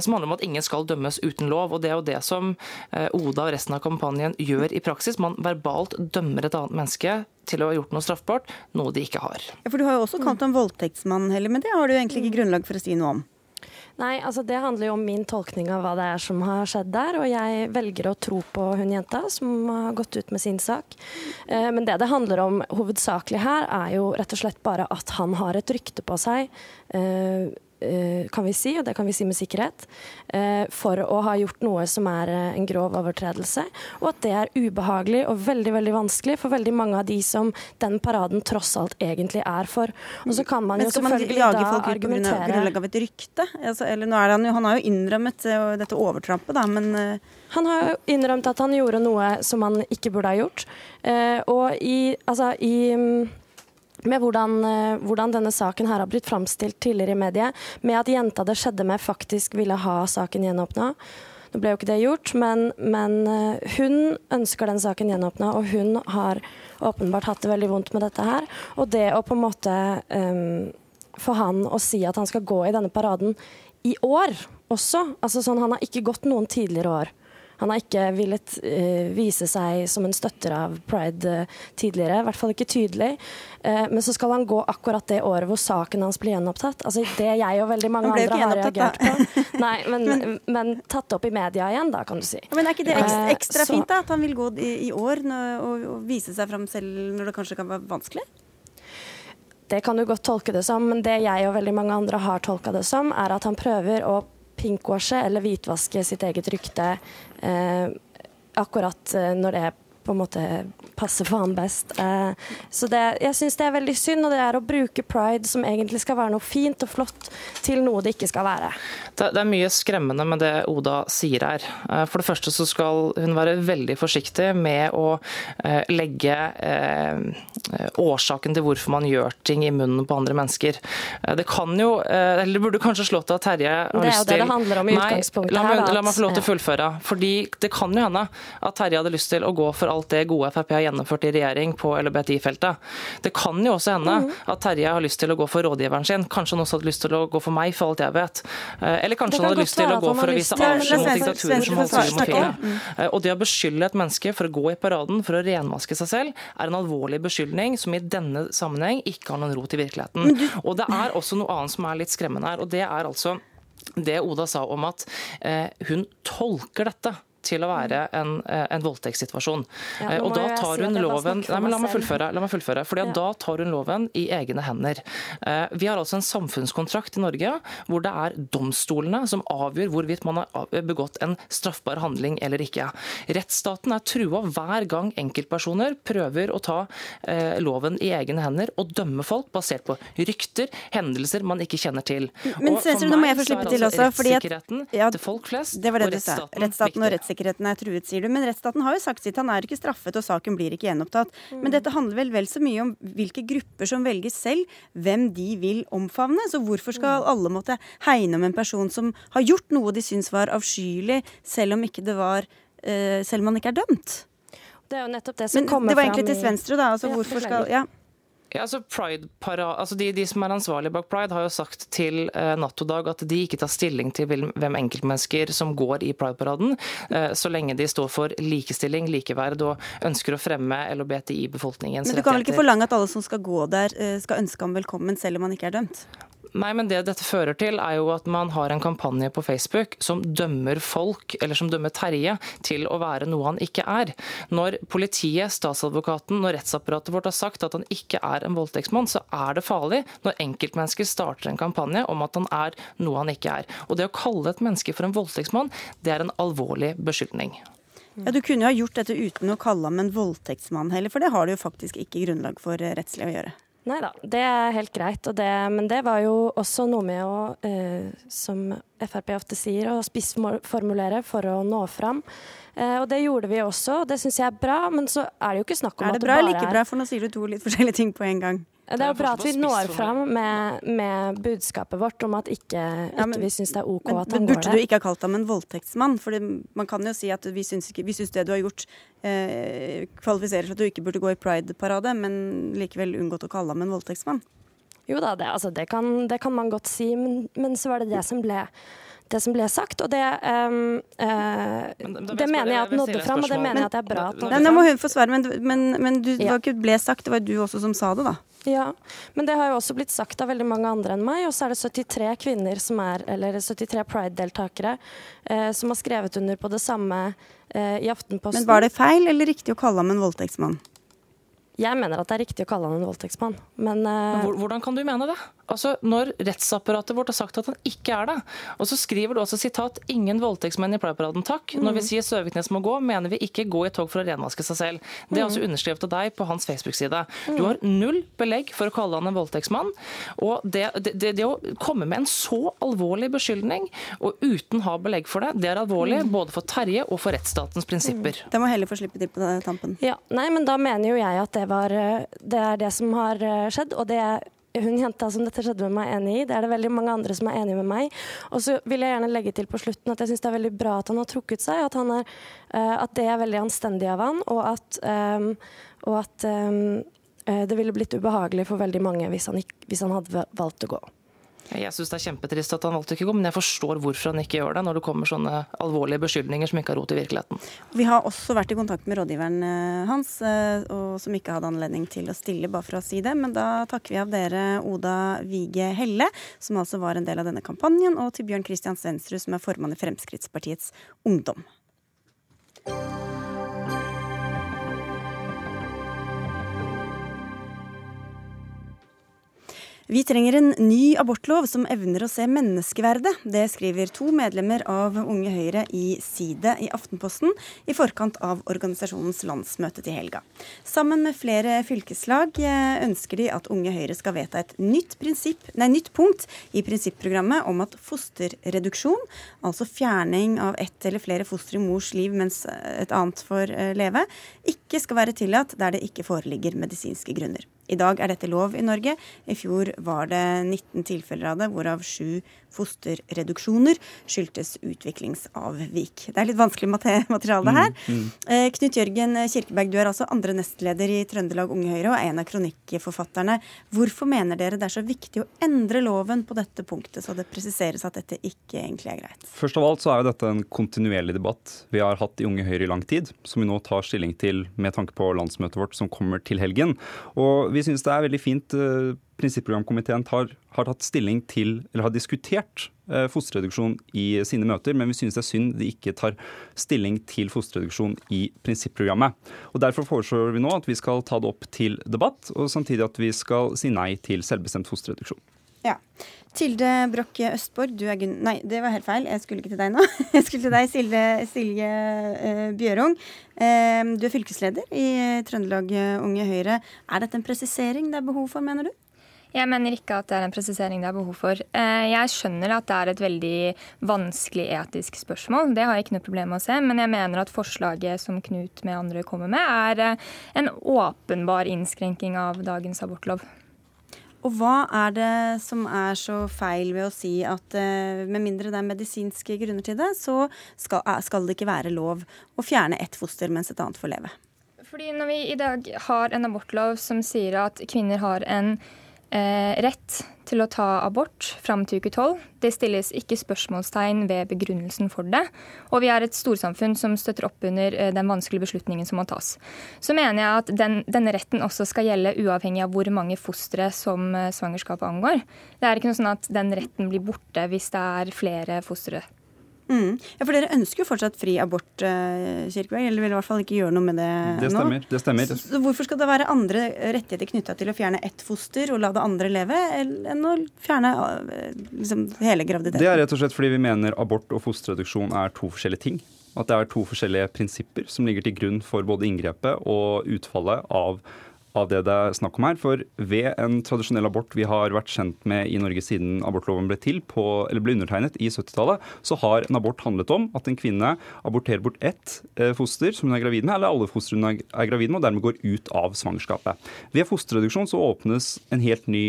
som handler om at ingen skal dømmes uten lov. og Det er jo det som Oda og resten av kampanjen gjør i praksis. Man verbalt dømmer et annet menneske til å ha gjort noe straffbart, noe de ikke har. Ja, for Du har jo også kalt ham voldtektsmann, Helle, men det har du egentlig ikke grunnlag for å si noe om? Nei, altså det handler jo om min tolkning av hva det er som har skjedd der. Og jeg velger å tro på hun jenta som har gått ut med sin sak. Eh, men det det handler om hovedsakelig her, er jo rett og slett bare at han har et rykte på seg eh, kan vi si, og det kan vi si med sikkerhet, eh, for å ha gjort noe som er eh, en grov overtredelse. Og at det er ubehagelig og veldig veldig vanskelig for veldig mange av de som den paraden tross alt egentlig er for. Og så kan man jo selvfølgelig da argumentere på grunnlag av et rykte? Altså, eller er han, jo, han har jo innrømmet dette overtrampet, da, men Han har jo innrømt at han gjorde noe som han ikke burde ha gjort. Og i, altså, i mm, med hvordan, eh, hvordan, denne saken her har blitt framstilt tidligere i mediet, med at jenta det skjedde med, faktisk ville ha saken gjenåpna. Nå ble jo ikke det gjort, men, men eh, hun ønsker den saken gjenåpna, og hun har åpenbart hatt det veldig vondt med dette her. Og det å på en måte um, få han å si at han skal gå i denne paraden i år også, altså sånn han har ikke gått noen tidligere år. Han har ikke villet uh, vise seg som en støtter av pride uh, tidligere, i hvert fall ikke tydelig. Uh, men så skal han gå akkurat det året hvor saken hans blir gjenopptatt. Altså Det jeg og veldig mange andre har reagert på. Nei, men, men, tatt opp i media igjen, da, kan du si. Men er ikke det ekstra, ekstra fint, da? At han vil gå i, i år og, og vise seg fram selv når det kanskje kan være vanskelig? Det kan du godt tolke det som, men det jeg og veldig mange andre har tolka det som, er at han prøver å pinkwashe eller hvitvaske sitt eget rykte akkurat eh, når det på en måte passer for han best. Eh, så det, jeg syns det er veldig synd, og det er å bruke pride, som egentlig skal være noe fint og flott, til noe det ikke skal være. Det, det er mye skremmende med det Oda sier her. Eh, for det første så skal hun være veldig forsiktig med å eh, legge årsaken til hvorfor man gjør ting i munnen på andre mennesker. Det kan jo, eller burde kanskje slått at Terje har lyst til Det er jo det det handler om i utgangspunktet la meg. La meg få lov til å fullføre. Fordi det kan jo hende at Terje hadde lyst til å gå for alt det gode Frp har gjennomført i regjering på LHBTI-feltet. Det kan jo også hende mm. at Terje har lyst til å gå for rådgiveren sin. Kanskje han også hadde lyst til å gå for meg, for alt jeg vet. Eh, eller kanskje han hadde lyst til å gå for å vise avsky mot diktaturer som holder homofile. Mm. Og det å beskylde et menneske for å gå i paraden for å renvaske seg selv, er en alvorlig beskyldning som i denne sammenheng ikke har noen rot i virkeligheten. Og det er også noe annet som er litt skremmende her, og det er altså det Oda sa om at eh, hun tolker dette til å være en, en voldtektssituasjon. Ja, og da tar hun loven Nei, men la meg fullføre. La meg fullføre fordi ja. Da tar hun loven i egne hender. Vi har altså en samfunnskontrakt i Norge hvor det er domstolene som avgjør hvorvidt man har begått en straffbar handling eller ikke. Rettsstaten er trua hver gang enkeltpersoner prøver å ta eh, loven i egne hender og dømme folk basert på rykter, hendelser man ikke kjenner til. Men og for meg så er altså også. fordi at, ja, til folk flest det det og rettsstaten, rettsstaten og rettssikkerheten er truet, sier du. Men rettsstaten har jo sagt sitt. Han er ikke straffet, og saken blir ikke gjenopptatt. Mm. Men dette handler vel vel så mye om hvilke grupper som velger selv hvem de vil omfavne. Så hvorfor skal mm. alle måtte hegne om en person som har gjort noe de syns var avskyelig, selv om ikke det var uh, Selv om man ikke er dømt? Det er jo nettopp det som Men kommer fram Det var egentlig til Svenstre da. Altså, hvorfor skal ja. Ja, altså altså de, de, som er ansvarlige bak Pride, har jo sagt til eh, Natt og Dag at de ikke tar stilling til hvem enkeltmennesker som går i Pride-paraden, eh, så lenge de står for likestilling, likeverd og ønsker å fremme LHBTI-befolkningens rettigheter. Men du kan vel ikke forlange at alle som skal gå der, eh, skal ønske ham velkommen selv om han ikke er dømt? Nei, men Det dette fører til, er jo at man har en kampanje på Facebook som dømmer folk, eller som dømmer Terje, til å være noe han ikke er. Når politiet, statsadvokaten og rettsapparatet vårt har sagt at han ikke er en voldtektsmann, så er det farlig når enkeltmennesker starter en kampanje om at han er noe han ikke er. Og det å kalle et menneske for en voldtektsmann, det er en alvorlig beskyldning. Ja, Du kunne jo ha gjort dette uten å kalle ham en voldtektsmann heller, for det har du jo faktisk ikke grunnlag for rettslig å gjøre. Nei da, det er helt greit. Det, men det var jo også noe med å, eh, som Frp ofte sier, å spissformulere for å nå fram. Eh, og det gjorde vi også, og det syns jeg er bra. Men så er det jo ikke snakk om at det bare er Er det bra eller ikke bra, for nå sier du to litt forskjellige ting på en gang? Det er jo bra at vi når fram med, med budskapet vårt om at ikke, ikke ja, men, vi syns det er OK men, at han går der. Burde du ikke ha kalt ham en voldtektsmann? For man kan jo si at vi syns, ikke, vi syns det du har gjort eh, kvalifiserer for at du ikke burde gå i pride-parade, men likevel unngått å kalle ham en voldtektsmann. Jo da, det, altså, det, kan, det kan, man godt si, men, men så var det det som ble det som ble sagt. Og det, um, uh, det mener jeg at nådde fram, og det mener jeg at det er bra. At Nå må hun få svare, men, men, men du, det var ikke ble sagt, det var du også som sa det, da. Ja, men det har jo også blitt sagt av veldig mange andre enn meg. Og så er det 73 kvinner som er, eller 73 pride-deltakere eh, som har skrevet under på det samme eh, i Aftenposten. Men var det feil eller riktig å kalle ham en voldtektsmann? Jeg mener at det er riktig å kalle han en voldtektsmann, men, men Hvordan kan du mene det? Altså, Når rettsapparatet vårt har sagt at han ikke er det, og så skriver du også sitat 'ingen voldtektsmenn i Pride-paraden, takk'. Mm. Når vi mm. sier Søviknes må gå, mener vi ikke gå i tog for å renvaske seg selv. Det er mm. altså underskrevet av deg på hans Facebook-side. Du har null belegg for å kalle han en voldtektsmann. Og det, det, det, å komme med en så alvorlig beskyldning, og uten ha belegg for det, det er alvorlig mm. både for Terje og for rettsstatens prinsipper. Mm. Det må heller få slippe til på tampen. Ja, nei, men da mener jo jeg at det var eh, Det er det som har eh, skjedd, og det er hun jenta som dette skjedde med meg, enig i. Det er det veldig mange andre som er enig med meg. Og så vil jeg gjerne legge til på slutten at jeg syns det er veldig bra at han har trukket seg. At, er, uh, at det er veldig anstendig av han, og at, um, og at um, det ville blitt ubehagelig for veldig mange hvis han, hvis han hadde valgt å gå. Jeg syns det er kjempetrist at han valgte ikke å gå, men jeg forstår hvorfor han ikke gjør det når det kommer sånne alvorlige beskyldninger som ikke har rot i virkeligheten. Vi har også vært i kontakt med rådgiveren eh, hans, eh, som ikke hadde anledning til å stille, bare for å si det. Men da takker vi av dere Oda Vige Helle, som altså var en del av denne kampanjen, og til Bjørn Christian Svendsrud, som er formann i Fremskrittspartiets Ungdom. Vi trenger en ny abortlov som evner å se menneskeverdet. Det skriver to medlemmer av Unge Høyre i Side i Aftenposten i forkant av organisasjonens landsmøte til helga. Sammen med flere fylkeslag eh, ønsker de at Unge Høyre skal vedta et nytt, nei, nytt punkt i prinsipprogrammet om at fosterreduksjon, altså fjerning av ett eller flere foster i mors liv mens et annet får eh, leve, ikke skal være tillatt der det ikke foreligger medisinske grunner. I dag er dette lov i Norge. I fjor var det 19 tilfeller av det, hvorav sju fosterreduksjoner skyldtes utviklingsavvik. Det er litt vanskelig materiale her. Mm, mm. Eh, Knut Jørgen Kirkeberg, du er altså andre nestleder i Trøndelag Unge Høyre og en av kronikkforfatterne. Hvorfor mener dere det er så viktig å endre loven på dette punktet, så det presiseres at dette ikke egentlig er greit? Først av alt så er jo dette en kontinuerlig debatt vi har hatt i Unge Høyre i lang tid, som vi nå tar stilling til med tanke på landsmøtet vårt som kommer til helgen. Og vi syns det er veldig fint uh, prinsipprogramkomiteen har, har, tatt stilling til, eller har diskutert uh, fosterreduksjon i sine møter, men vi synes det er synd de ikke tar stilling til fosterreduksjon i prinsipprogrammet. Og Derfor foreslår vi nå at vi skal ta det opp til debatt, og samtidig at vi skal si nei til selvbestemt fosterreduksjon. Ja. Tilde Brokke Østborg, du er Gunn... Nei, det var helt feil. Jeg skulle ikke til deg nå. [LAUGHS] Jeg skulle til deg, Silje, Silje uh, Bjørung. Uh, du er fylkesleder i Trøndelag Unge Høyre. Er dette en presisering det er behov for, mener du? Jeg mener ikke at det er en presisering det er behov for. Eh, jeg skjønner at det er et veldig vanskelig etisk spørsmål, det har jeg ikke noe problem med å se. Men jeg mener at forslaget som Knut med andre kommer med, er en åpenbar innskrenking av dagens abortlov. Og hva er det som er så feil ved å si at uh, med mindre det er medisinske grunner til det, så skal, skal, det ikke være lov å fjerne ett foster mens et annet får leve? Fordi når vi i dag har en abortlov som sier at kvinner har en eh, rett til å ta abort fram til uke tolv. Det stilles ikke spørsmålstegn ved begrunnelsen for det. Og vi er et storsamfunn som støtter opp under eh, den vanskelige beslutningen som må tas. Så mener jeg at den, denne retten også skal gjelde uavhengig av hvor mange fostre som eh, svangerskapet angår. Det er ikke noe sånn at den retten blir borte hvis det er flere fostre Mm. Ja, For dere ønsker jo fortsatt fri abort, uh, Kirkeberg, eller vil i hvert fall ikke gjøre noe med det, det stemmer, nå? Det stemmer. Så, så hvorfor skal det være andre rettigheter knytta til å fjerne ett foster og la det andre leve, enn å fjerne uh, liksom, hele graviditeten? Det er rett og slett fordi vi mener abort og fosterreduksjon er to forskjellige ting. At det er to forskjellige prinsipper som ligger til grunn for både inngrepet og utfallet av av det det er snakk om her. For ved en tradisjonell abort vi har vært kjent med i Norge siden abortloven ble, til på, eller ble undertegnet i 70-tallet, så har en abort handlet om at en kvinne aborterer bort ett eh, foster som hun er gravid med, eller alle foster hun er gravid med, og dermed går ut av svangerskapet. Ved fosterreduksjon så åpnes en helt ny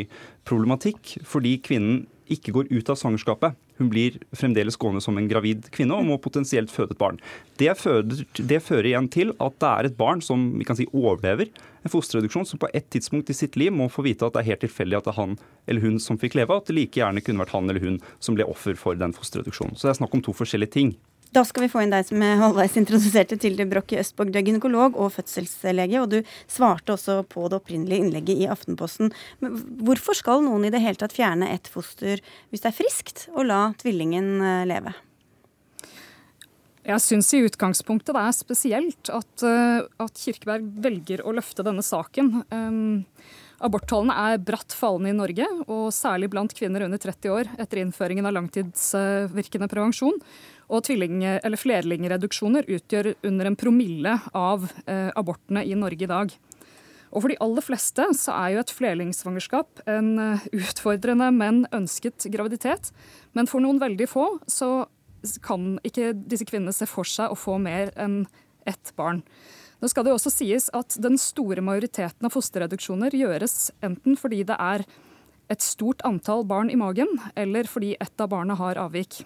problematikk fordi kvinnen ikke går ut av svangerskapet. Hun blir fremdeles gående som en gravid kvinne og må potensielt føde et barn. Det fører, det fører igjen til at det er et barn som vi kan si overlever en fosterreduksjon, som på et tidspunkt i sitt liv må få vite at det er helt tilfeldig at det er han eller hun som fikk leve, at det like gjerne kunne vært han eller hun som ble offer for den fosterreduksjonen. Så det er snakk om to forskjellige ting. Da skal vi få inn deg som er halvveis introduserte til Broch Østborg. Du er gynekolog og fødselslege, og du svarte også på det opprinnelige innlegget i Aftenposten. Men hvorfor skal noen i det hele tatt fjerne et foster hvis det er friskt, og la tvillingen eh, leve? Jeg syns i utgangspunktet det er spesielt at, eh, at Kirkeberg velger å løfte denne saken. Um, Aborttallene er bratt fallende i Norge, og særlig blant kvinner under 30 år etter innføringen av langtidsvirkende prevensjon. Og tvilling- eller flerlingreduksjoner utgjør under en promille av eh, abortene i Norge i dag. Og for de aller fleste så er jo et flerlingsvangerskap en eh, utfordrende, men ønsket graviditet. Men for noen veldig få så kan ikke disse kvinnene se for seg å få mer enn ett barn. Nå skal det også sies at Den store majoriteten av fosterreduksjoner gjøres enten fordi det er et stort antall barn i magen, eller fordi ett av barna har avvik.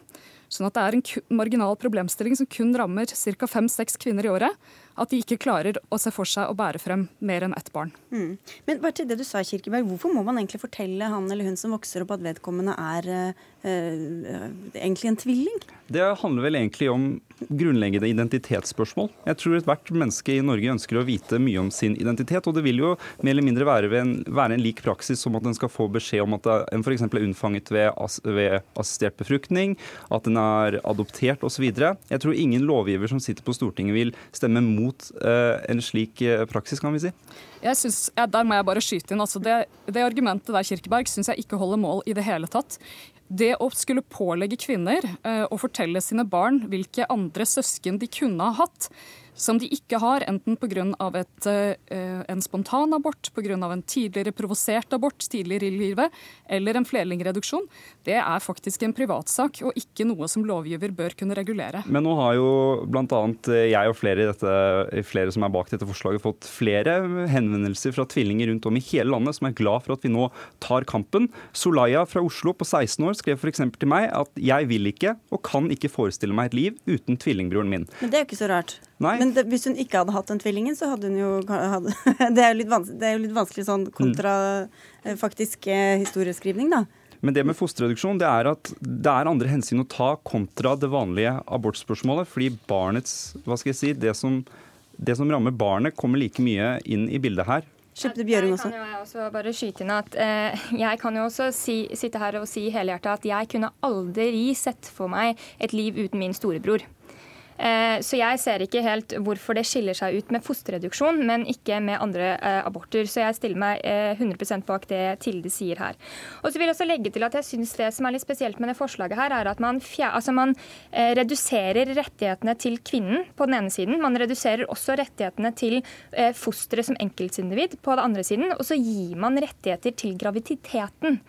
Sånn at det er en marginal problemstilling som kun rammer ca. fem-seks kvinner i året. At de ikke klarer å se for seg å bære frem mer enn ett barn. Mm. Men bare til det du sa, Kirkeberg, Hvorfor må man egentlig fortelle han eller hun som vokser opp at vedkommende er øh, egentlig en tvilling? Det handler vel egentlig om grunnleggende identitetsspørsmål. Jeg tror ethvert menneske i Norge ønsker å vite mye om sin identitet. Og det vil jo mer eller mindre være, en, være en lik praksis som at en skal få beskjed om at en f.eks. er unnfanget ved, ved assistert befruktning, at en er adoptert osv. Jeg tror ingen lovgiver som sitter på Stortinget vil stemme mot uh, en slik uh, praksis, kan vi si. Jeg synes, ja, Der må jeg bare skyte inn. Altså det, det argumentet der Kirkeberg syns jeg ikke holder mål i det hele tatt. Det å skulle pålegge kvinner uh, å fortelle sine barn hvilke andre søsken de kunne ha hatt, som de ikke har, enten pga. Uh, en spontanabort, pga. en tidligere provosert abort tidligere i livet, eller en flerlingreduksjon, det er faktisk en privatsak og ikke noe som lovgiver bør kunne regulere. Men nå har jo bl.a. jeg og flere, dette, flere som er bak dette forslaget, fått flere henvendelser fra tvillinger rundt om i hele landet som er glad for at vi nå tar kampen. Solaya fra Oslo på 16 år skrev f.eks. til meg at jeg vil ikke og kan ikke forestille meg et liv uten tvillingbroren min. Men det er jo ikke så rart. Nei. Men det, hvis hun ikke hadde hatt den tvillingen, så hadde hun jo hadde, [LAUGHS] det, er jo litt vanskelig, det er jo litt vanskelig sånn kontra mm. faktisk eh, historieskrivning, da. Men det med fosterreduksjon det er at det er andre hensyn å ta kontra det vanlige abortspørsmålet. Fordi barnets Hva skal jeg si Det som, det som rammer barnet, kommer like mye inn i bildet her Skipte Bjørung også. Jeg kan jo også bare skyte inn at eh, jeg kan jo også si, sitte her og si helhjertet at jeg kunne aldri sett for meg et liv uten min storebror. Eh, så jeg ser ikke helt hvorfor det skiller seg ut med fosterreduksjon, men ikke med andre eh, aborter. Så jeg stiller meg 100 eh, bak det Tilde sier her. Og så vil jeg også legge til at jeg synes Det som er litt spesielt med det forslaget, her, er at man, altså man reduserer rettighetene til kvinnen på den ene siden. Man reduserer også rettighetene til fosteret som enkeltindivid på den andre siden. Og så gir man rettigheter til graviditeten.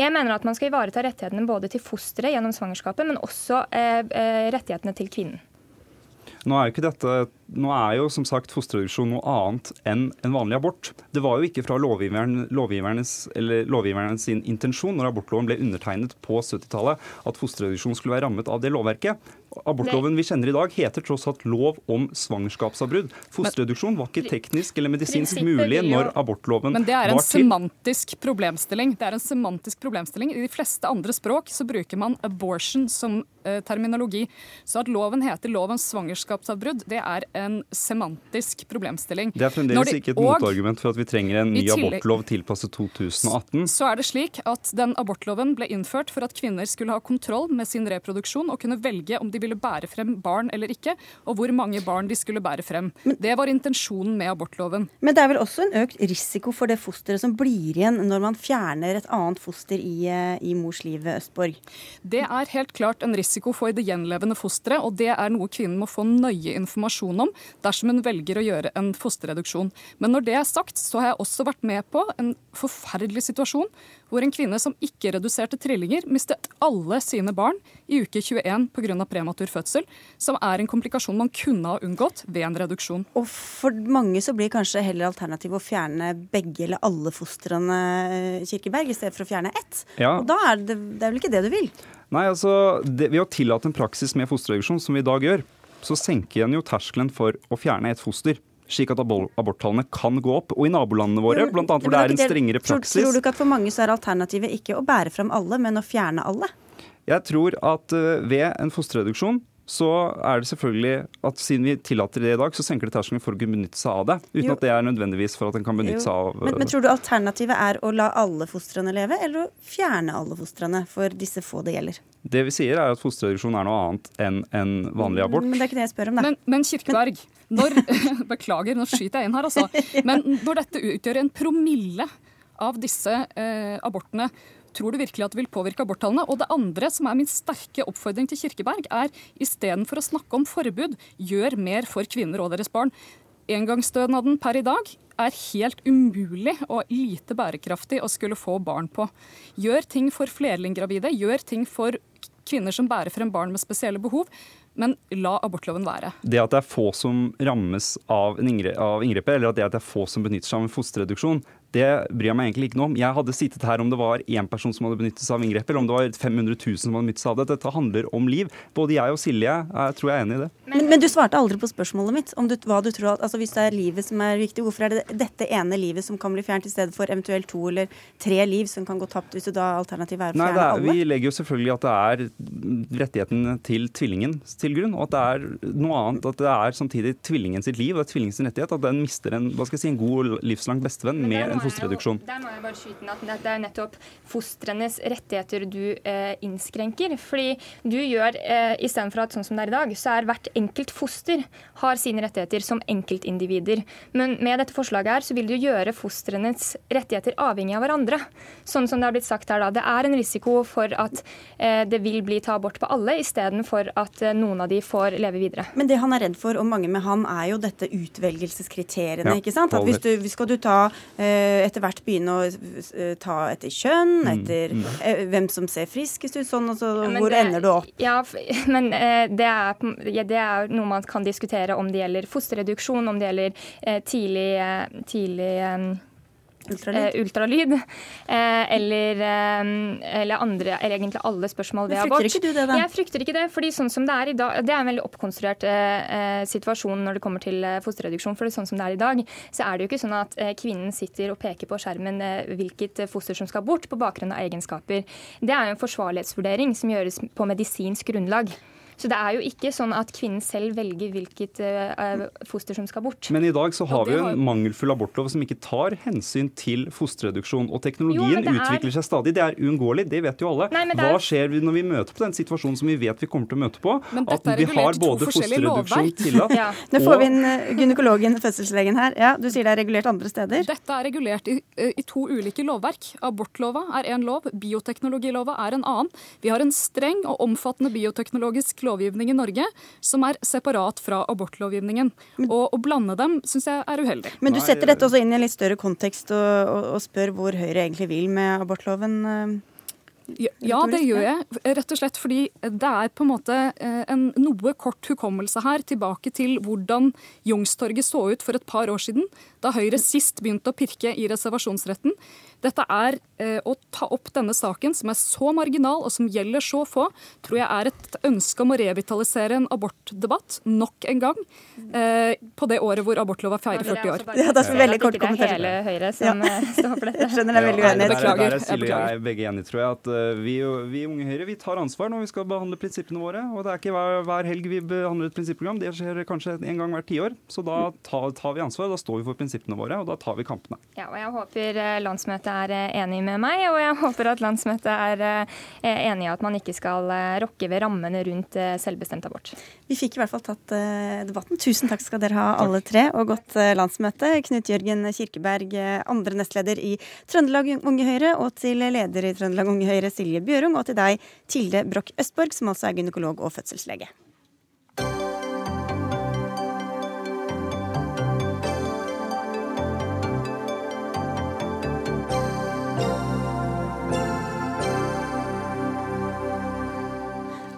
Jeg mener at man skal ivareta rettighetene både til fosteret gjennom svangerskapet, men også rettighetene til kvinnen. Nå er, dette, nå er jo som sagt fosterreduksjon noe annet enn en vanlig abort. Det var jo ikke fra lovgiveren, lovgivernes, lovgivernes intensjon når abortloven ble undertegnet på 70-tallet at fosterreduksjon skulle være rammet av det lovverket. Abortloven vi kjenner i dag, heter tross alt lov om svangerskapsavbrudd. Fosterreduksjon var ikke teknisk eller medisinsk mulig når abortloven var til. Men det er en semantisk problemstilling. Det er en semantisk problemstilling. I de fleste andre språk så bruker man abortion som eh, terminologi. Så at loven heter lov om svangerskapsavbrudd, det er en semantisk problemstilling. Det er fremdeles ikke et motargument for at vi trenger en ny abortlov tilpasset 2018. Så er det slik at den abortloven ble innført for at kvinner skulle ha kontroll med sin reproduksjon og kunne velge om de ville bære frem barn eller ikke, og hvor mange barn de skulle bære frem. Men, det var intensjonen med abortloven. Men det er vel også en økt risiko for det fosteret som blir igjen når man fjerner et annet foster i, eh, i mors liv, Østborg? Det er helt klart en risiko for det gjenlevende fosteret, og det er noe kvinnen må få nøye informasjon om dersom hun velger å gjøre en fosterreduksjon. Men når det er sagt, så har jeg også vært med på en forferdelig situasjon hvor en kvinne som ikke reduserte trillinger, mistet alle sine barn i uke 21 pga. prematur fødsel, som er en komplikasjon man kunne ha unngått ved en reduksjon. Og For mange så blir kanskje heller alternativet å fjerne begge eller alle fostrene, eh, Kirkeberg, i stedet for å fjerne ett. Ja. Og da er det, det er vel ikke det du vil? Nei, altså, det, Ved å tillate en praksis med fosterreduksjon, som vi i dag gjør, så senker en jo terskelen for å fjerne et foster slik at aborttallene kan gå opp. Og i nabolandene våre, bl.a. hvor det er en strengere praksis Tror du ikke at for mange så er alternativet ikke å bære fram alle, men å fjerne alle? Jeg tror at eh, ved en fosterreduksjon så er det selvfølgelig at siden vi tillater det i dag, så senker det terskelen for å kunne benytte seg av det. Uten jo. at det er nødvendigvis for at en kan benytte jo. seg av men, men, tror du alternativet er å la alle fostrene leve, eller å fjerne alle fostrene for disse få det gjelder? Det vi sier er at fosterreduksjon er noe annet enn en vanlig abort. Men det er ikke det jeg spør om, da. Men, men Kirkeberg, når, [LAUGHS] beklager, nå skyter jeg inn her, altså. Men når dette utgjør en promille av disse eh, abortene, Tror du virkelig at det vil påvirke aborttallene? Og det andre, som er min sterke oppfordring til Kirkeberg, er istedenfor å snakke om forbud, gjør mer for kvinner og deres barn. Engangsstønaden per i dag er helt umulig og lite bærekraftig å skulle få barn på. Gjør ting for flerlinggravide, gjør ting for kvinner som bærer frem barn med spesielle behov. Men la abortloven være. Det at det er få som rammes av, inngrepet, eller at det at det er få som benytter seg av en fosterreduksjon, det bryr jeg meg egentlig ikke noe om. Jeg hadde sittet her om det var én person som hadde benyttet seg av inngrep, eller om det var 500 000 som hadde benyttet seg av det. Dette handler om liv. Både jeg og Silje jeg tror jeg er enig i det. Men, men, du svarte aldri på spørsmålet mitt. om du, hva du tror, altså Hvis det er livet som er viktig, hvorfor er det dette ene livet som kan bli fjernet, i stedet for eventuelt to eller tre liv som kan gå tapt, hvis du da alternativet er å fjerne er, alle? Vi legger jo selvfølgelig at det er rettigheten til tvillingen til grunn, og at det er noe annet. At det er samtidig tvillingen sitt liv, og tvillingen rettighet. At den mister en, hva skal jeg si, en god livslang bestevenn med en fosterreduksjon må jeg bare skyte inn at det er nettopp fostrenes rettigheter du eh, innskrenker. Fordi du gjør, eh, istedenfor at sånn som det er i dag, så er hvert enkelt foster har sine rettigheter som enkeltindivider. Men med dette forslaget her så vil du gjøre fostrenes rettigheter avhengig av hverandre. Sånn som det har blitt sagt her da. Det er en risiko for at eh, det vil bli ta abort på alle, istedenfor at eh, noen av de får leve videre. Men det han er redd for, og mange med han, er jo dette utvelgelseskriteriene. Ja, ikke sant? At hvis du, skal du ta eh, etter hvert begynne å eh, ta etter kjønn, mm, etter mm. Mm. hvem som ser friskest ut, sånn, og så ja, hvor det, ender du opp? Ja, [LAUGHS] men eh, det er, det er, noe man kan diskutere om det gjelder fosterreduksjon, om det gjelder tidlig, tidlig Ultralyd. Eh, ultralyd eh, eller, eh, eller, andre, eller egentlig alle spørsmål ved abort. Frykter ikke du det, da? Jeg frykter ikke det. fordi sånn som Det er i dag, det er en veldig oppkonstruert situasjon når det kommer til fosterreduksjon. for sånn som det er i dag, så er det jo ikke sånn at kvinnen sitter og peker på skjermen hvilket foster som skal bort, på bakgrunn av egenskaper. Det er jo en forsvarlighetsvurdering som gjøres på medisinsk grunnlag. Så det er jo ikke sånn at kvinnen selv velger hvilket uh, foster som skal bort. Men i dag så har vi jo en mangelfull abortlov som ikke tar hensyn til fosterreduksjon. Og teknologien jo, er... utvikler seg stadig. Det er uunngåelig, det vet jo alle. Nei, er... Hva skjer når vi møter på den situasjonen som vi vet vi kommer til å møte på? At vi har både fosterreduksjon tillatt [LAUGHS] ja. Nå får vi inn eh, gynekologen, fødselslegen her. Ja, Du sier det er regulert andre steder? Dette er regulert i, eh, i to ulike lovverk. Abortlova er én lov, bioteknologilova er en annen. Vi har en streng og omfattende bioteknologisk lovgivning i Norge som er separat fra abortlovgivningen. Og Å blande dem syns jeg er uheldig. Men du setter dette også inn i en litt større kontekst og, og, og spør hvor Høyre egentlig vil med abortloven? Eh? Ja, det gjør jeg. Rett og slett fordi det er på en måte eh, en noe kort hukommelse her tilbake til hvordan Youngstorget så ut for et par år siden, da Høyre sist begynte å pirke i reservasjonsretten. Dette er eh, å ta opp denne saken, som er så marginal og som gjelder så få, tror jeg er et ønske om å revitalisere en abortdebatt nok en gang eh, på det året hvor abortlova feirer 40 år. Ja, det er veldig kort kommentar. Det er hele Høyre som ja. Eh, står for dette. [LAUGHS] Jeg skjønner det er veldig uenig. Ja, beklager. Der er jeg er begge enige, tror jeg. At uh, vi, vi Unge Høyre vi tar ansvar når vi skal behandle prinsippene våre. Og det er ikke hver, hver helg vi behandler et prinsipprogram. Det skjer kanskje en gang hvert tiår. Så da tar, tar vi ansvar. Da står vi for prinsippene våre, og da tar vi kampene. Ja, og jeg håper landsmøtet er enig med meg, og jeg [LAUGHS] håper at landsmøtet er eh, enig i at man ikke skal eh, rokke ved rammene rundt eh, selvbestemt abort. Vi fikk i hvert fall tatt debatten. Tusen takk skal dere ha alle tre, og godt landsmøte. Knut Jørgen Kirkeberg, andre nestleder i Trøndelag Unge Høyre, og til leder i Trøndelag Unge Høyre, Silje Bjørung, og til deg, Tilde Broch Østborg, som også er gynekolog og fødselslege.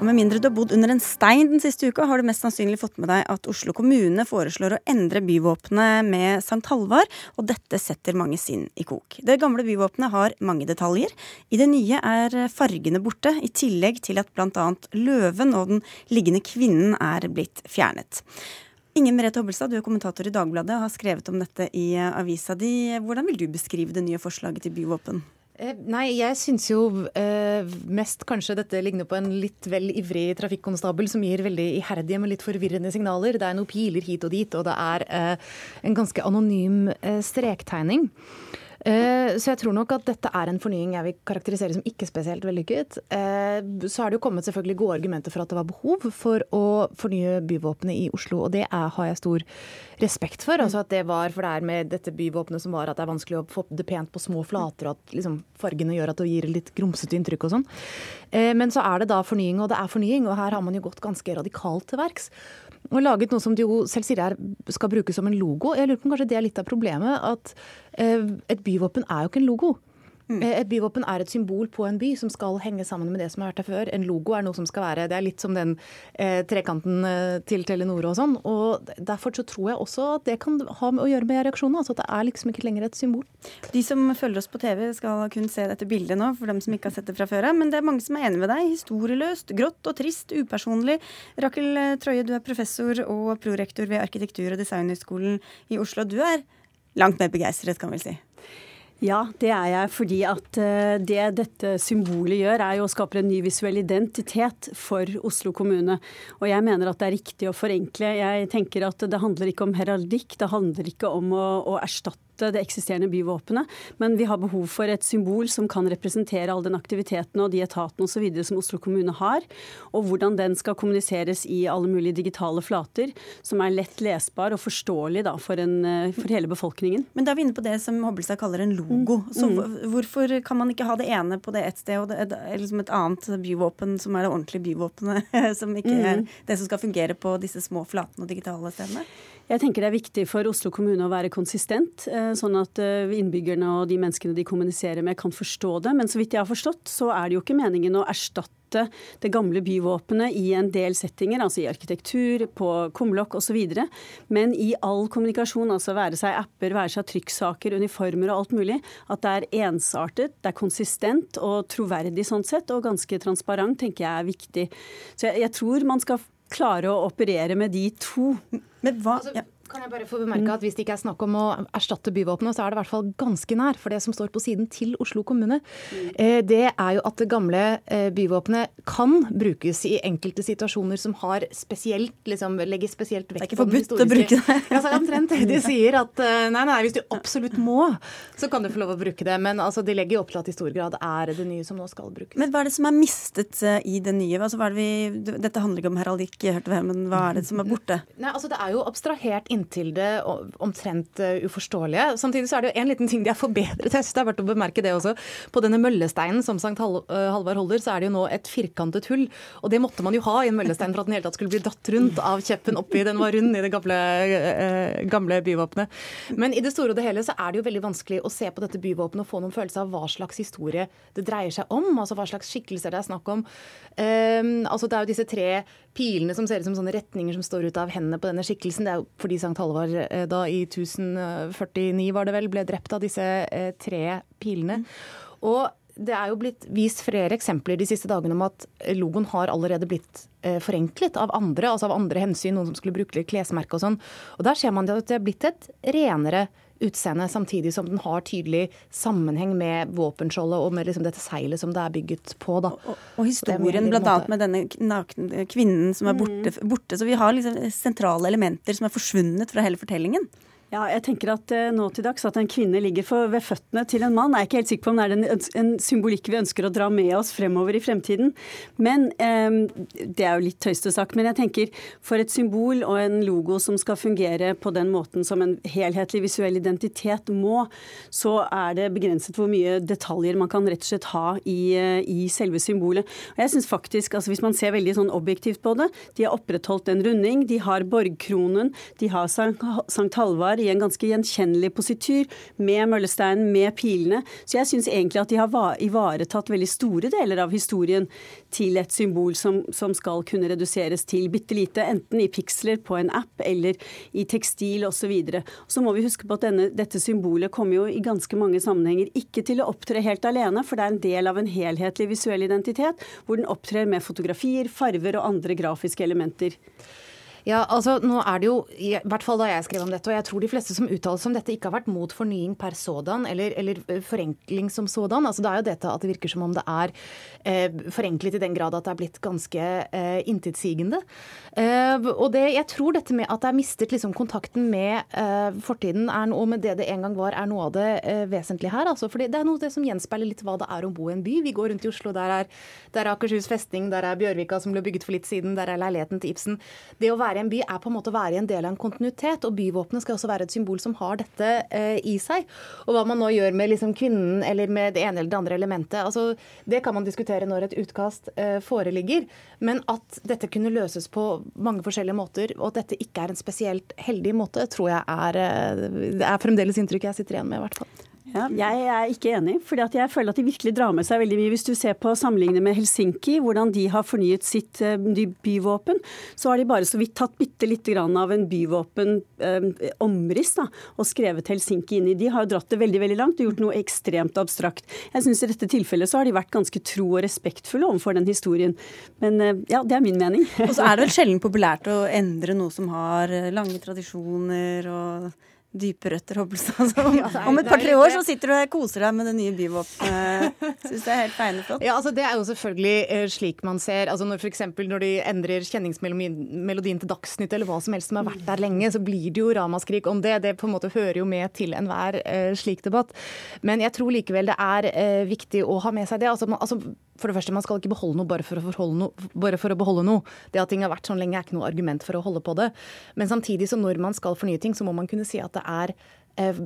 Og med mindre du har bodd under en stein den siste uka, har du mest sannsynlig fått med deg at Oslo kommune foreslår å endre byvåpenet med Sankt Halvard, og dette setter mange sinn i kok. Det gamle byvåpenet har mange detaljer. I det nye er fargene borte, i tillegg til at bl.a. løven og den liggende kvinnen er blitt fjernet. Inger Merete Hobbelstad, du er kommentator i Dagbladet og har skrevet om dette i avisa di. Hvordan vil du beskrive det nye forslaget til byvåpen? Eh, nei, jeg syns jo eh, mest kanskje dette ligner på en litt vel ivrig trafikkonstabel som gir veldig iherdige, men litt forvirrende signaler. Det er noen piler hit og dit, og det er eh, en ganske anonym strektegning. Eh, så jeg tror nok at dette er en fornying jeg vil karakterisere som ikke spesielt vellykket. Eh, så har det jo kommet selvfølgelig gode argumenter for at det var behov for å fornye byvåpenet i Oslo, og det er, har jeg stor respekt for. Altså at det var, for det er med dette byvåpenet som var at det er vanskelig å få det pent på små flater, og at liksom, fargene gjør at det gir litt grumsete inntrykk og sånn. Eh, men så er det da fornying, og det er fornying, og her har man jo gått ganske radikalt til verks og laget noe som de jo selv sier er, skal brukes som en logo. Jeg lurer på om kanskje det er litt av problemet. At et et byvåpen er jo ikke en logo. Mm. Eh, et byvåpen er et symbol på en by som skal henge sammen med det som har vært der før. En logo er noe som skal være Det er litt som den eh, trekanten eh, til Telenor og sånn. Og Derfor så tror jeg også at det kan ha med å gjøre med reaksjonene. Altså at det er liksom ikke lenger et symbol. De som følger oss på TV skal kun se dette bildet nå, for dem som ikke har sett det fra før av. Men det er mange som er enig med deg. Historieløst, grått og trist, upersonlig. Rakel Trøye, du er professor og prorektor ved Arkitektur- og designhøgskolen i Oslo. Du er langt mer begeistret, kan vi si. Ja, det er jeg. Fordi at eh, det dette symbolet gjør, er jo å skape en ny visuell identitet for Oslo kommune. Og jeg mener at det er riktig å forenkle. Jeg tenker at det handler ikke om heraldikk. Det handler ikke om å, å erstatte det eksisterende byvåpenet, men vi har behov for et symbol som kan representere all den aktiviteten og de etatene osv. som Oslo kommune har, og hvordan den skal kommuniseres i alle mulige digitale flater, som er lett lesbar og forståelig da, for, en, eh, for, hele befolkningen. Men da er vi inne på det som Hobbelstad kaller en logo. Mm. Så mm. hvorfor kan man ikke ha det ene på det ett sted, og det, liksom et annet byvåpen som er det ordentlige byvåpenet, [LAUGHS] som ikke mm. er det som skal fungere på disse små flatene og digitale stedene? Jeg tenker det er viktig for Oslo kommune å være konsistent, eh, sånn at eh, innbyggerne og de menneskene de kommuniserer med, kan forstå det. Men så vidt jeg har forstått, så er det jo ikke meningen å erstatte det gamle byvåpenet i en del settinger, altså i arkitektur, på kumlokk osv. Men i all kommunikasjon, altså være seg apper, være seg trykksaker, uniformer og alt mulig, at det er ensartet, det er konsistent og troverdig sånn sett, og ganske transparent, tenker jeg er viktig. Så jeg, jeg tror man skal klare å operere med de to. Men hva, altså, ja. Kan jeg bare få bemerke at Hvis det ikke er snakk om å erstatte byvåpenet, så er det i hvert fall ganske nær. For det som står på siden til Oslo kommune, eh, det er jo at det gamle eh, byvåpenet kan brukes i enkelte situasjoner som har spesielt, liksom, legger spesielt vekt på den historiske. Det er ikke forbudt å bruke det. ja, så er det omtrent det de [LAUGHS] sier. At nei, nei, hvis du absolutt må, så kan du få lov å bruke det. Men altså, de legger jo opp til at i stor grad er det nye som nå skal brukes. Men hva er det som er mistet i det nye? Altså, det vi, dette handler ikke om heraldikk, hørte vi, men hva er det som er borte? Nei, altså Det er jo abstrahert inn inntil det omtrent uh, uforståelige. Samtidig så er det jo en liten ting de har forbedret. [LAUGHS] Jeg synes det er verdt å bemerke det også. På denne møllesteinen som Sankt uh, Halvard holder, så er det jo nå et firkantet hull. Og det måtte man jo ha i en møllestein for at den hele tatt skulle bli dratt rundt av kjeppen oppi. Den var rund i det gamle, uh, gamle byvåpenet. Men i det store og det hele så er det jo veldig vanskelig å se på dette byvåpenet og få noen følelse av hva slags historie det dreier seg om. Altså hva slags skikkelser det er snakk om. altså Det er jo disse tre pilene som ser ut som sånne retninger som står ut av hendene på denne skikkelsen. Det er jo fordi Halvard eh, da i 1049 var det vel, ble drept av disse eh, tre pilene. Og det er jo blitt vist flere eksempler de siste dagene om at logoen har allerede blitt eh, forenklet av andre, altså av andre hensyn, noen som skulle bruke klesmerke og sånn. Og der ser man at det er blitt et renere utseende, samtidig som den har tydelig sammenheng med våpenskjoldet og med liksom dette seilet som det er bygget på. Da. Og, og historien bl.a. med denne nakne kvinnen som er borte, mm. borte. Så vi har liksom sentrale elementer som er forsvunnet fra hele fortellingen. Ja, jeg tenker at eh, nå til dags at en kvinne ligger for, ved føttene til en mann, jeg er ikke helt sikker på om det er en, symbolikk vi ønsker å dra med oss fremover i fremtiden. Men eh, Det er jo litt tøyste sak, men jeg tenker for et symbol og en logo som skal fungere på den måten som en helhetlig visuell identitet må, så er det begrenset hvor mye detaljer man kan rett og slett ha i, eh, i selve symbolet. Og jeg synes faktisk, altså Hvis man ser veldig sånn objektivt på det, de har opprettholdt en runding, de har borgkronen, de har Sankt Halvard i en ganske gjenkjennelig positur med møllesteinen, med pilene. Så jeg syns egentlig at de har ivaretatt veldig store deler av historien til et symbol som, som skal kunne reduseres til bitte lite, enten i piksler på en app eller i tekstil osv. Så, videre. så må vi huske på at denne, dette symbolet kommer jo i ganske mange sammenhenger ikke til å opptre helt alene, for det er en del av en helhetlig visuell identitet, hvor den opptrer med fotografier, farver og andre grafiske elementer. Ja, altså nå er det jo, i hvert fall da jeg skrev om dette, og jeg tror de fleste som uttaler seg om dette, ikke har vært mot fornying per sådan, eller, eller forenkling som sådan. Altså Det er jo dette at det virker som om det er eh, forenklet i den grad at det er blitt ganske eh, intetsigende. Eh, og det, jeg tror dette med at det er mistet liksom kontakten med eh, fortiden er noe, med det det en gang var, er noe av det eh, vesentlige her. Altså, fordi det er noe det som gjenspeiler litt hva det er å bo i en by. Vi går rundt i Oslo, der er, der er Akershus festning, der er Bjørvika som ble bygget for litt siden, der er leiligheten til Ibsen. Det å være være en by, er på en måte å være i en del av en kontinuitet. Og byvåpenet skal også være et symbol som har dette eh, i seg. Og hva man nå gjør med liksom, kvinnen eller med det ene eller det andre elementet, altså, det kan man diskutere når et utkast eh, foreligger. Men at dette kunne løses på mange forskjellige måter, og at dette ikke er en spesielt heldig måte, tror jeg er, eh, det er fremdeles inntrykk jeg sitter igjen med, i hvert fall. Ja, jeg er ikke enig, for jeg føler at de virkelig drar med seg veldig mye. Hvis du ser på sammenlignet med Helsinki, hvordan de har fornyet sitt uh, byvåpen, så har de bare så vidt tatt bitte lite grann av en byvåpen-omriss eh, og skrevet Helsinki inn i. De har jo dratt det veldig veldig langt og gjort noe ekstremt abstrakt. Jeg syns i dette tilfellet så har de vært ganske tro og respektfulle overfor den historien. Men uh, ja, det er min mening. og så er det vel [LAUGHS] sjelden populært å endre noe som har lange tradisjoner og dype røtter, Hobbelstad. [LAUGHS] altså. Om et par-tre år så sitter du og koser deg med det nye byvåpenet. [LAUGHS] Syns det er helt feilflott. Ja, altså det er jo selvfølgelig uh, slik man ser altså når F.eks. når de endrer kjenningsmelodien til Dagsnytt eller hva som helst som har vært der lenge, så blir det jo ramaskrik om det. Det på en måte hører jo med til enhver uh, slik debatt. Men jeg tror likevel det er uh, viktig å ha med seg det. Altså, man, altså for det første, Man skal ikke beholde noe bare for, noe bare for, å beholde noe. Det at ting har vært sånn lenge er ikke noe argument for å holde på det. Men samtidig så når man skal fornye ting, så må man kunne si at det er eh,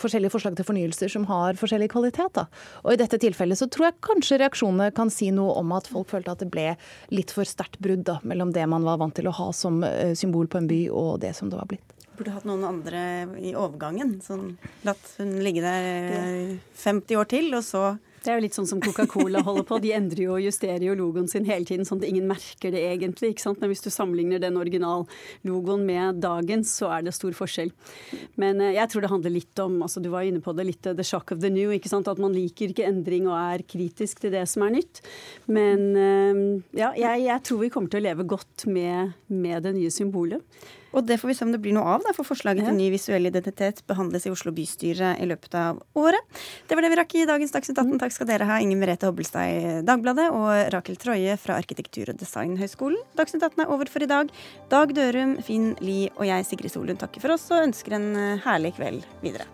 forskjellige forslag til fornyelser som har forskjellig kvalitet. Da. Og I dette tilfellet så tror jeg kanskje reaksjonene kan si noe om at folk følte at det ble litt for sterkt brudd da, mellom det man var vant til å ha som eh, symbol på en by, og det som det var blitt. Burde hatt noen andre i overgangen. Sånn, latt hun ligge der 50 år til, og så det er jo litt sånn som Coca-Cola holder på. De endrer jo og justerer jo logoen sin hele tiden, sånn at ingen merker det egentlig. ikke sant? Men hvis du sammenligner den originallogoen med dagens, så er det stor forskjell. Men eh, jeg tror det handler litt om altså du var inne på det, litt the shock of the new. ikke sant? At man liker ikke endring og er kritisk til det som er nytt. Men eh, ja, jeg, jeg tror vi kommer til å leve godt med, med det nye symbolet. Og det får vi se om det blir noe av, da, for forslaget til ny visuell identitet behandles i Oslo bystyre i løpet av året. Det var det vi rakk i dagens Dagsnytt 18. Takk skal dere ha, Inger Merete Hobbelstad i Dagbladet og Rakel Troje fra Arkitektur- og designhøgskolen. Dagsnytt 18 er over for i dag. Dag Dørum, Finn Lie og jeg, Sigrid Solund, takker for oss og ønsker en eh, herlig kveld videre.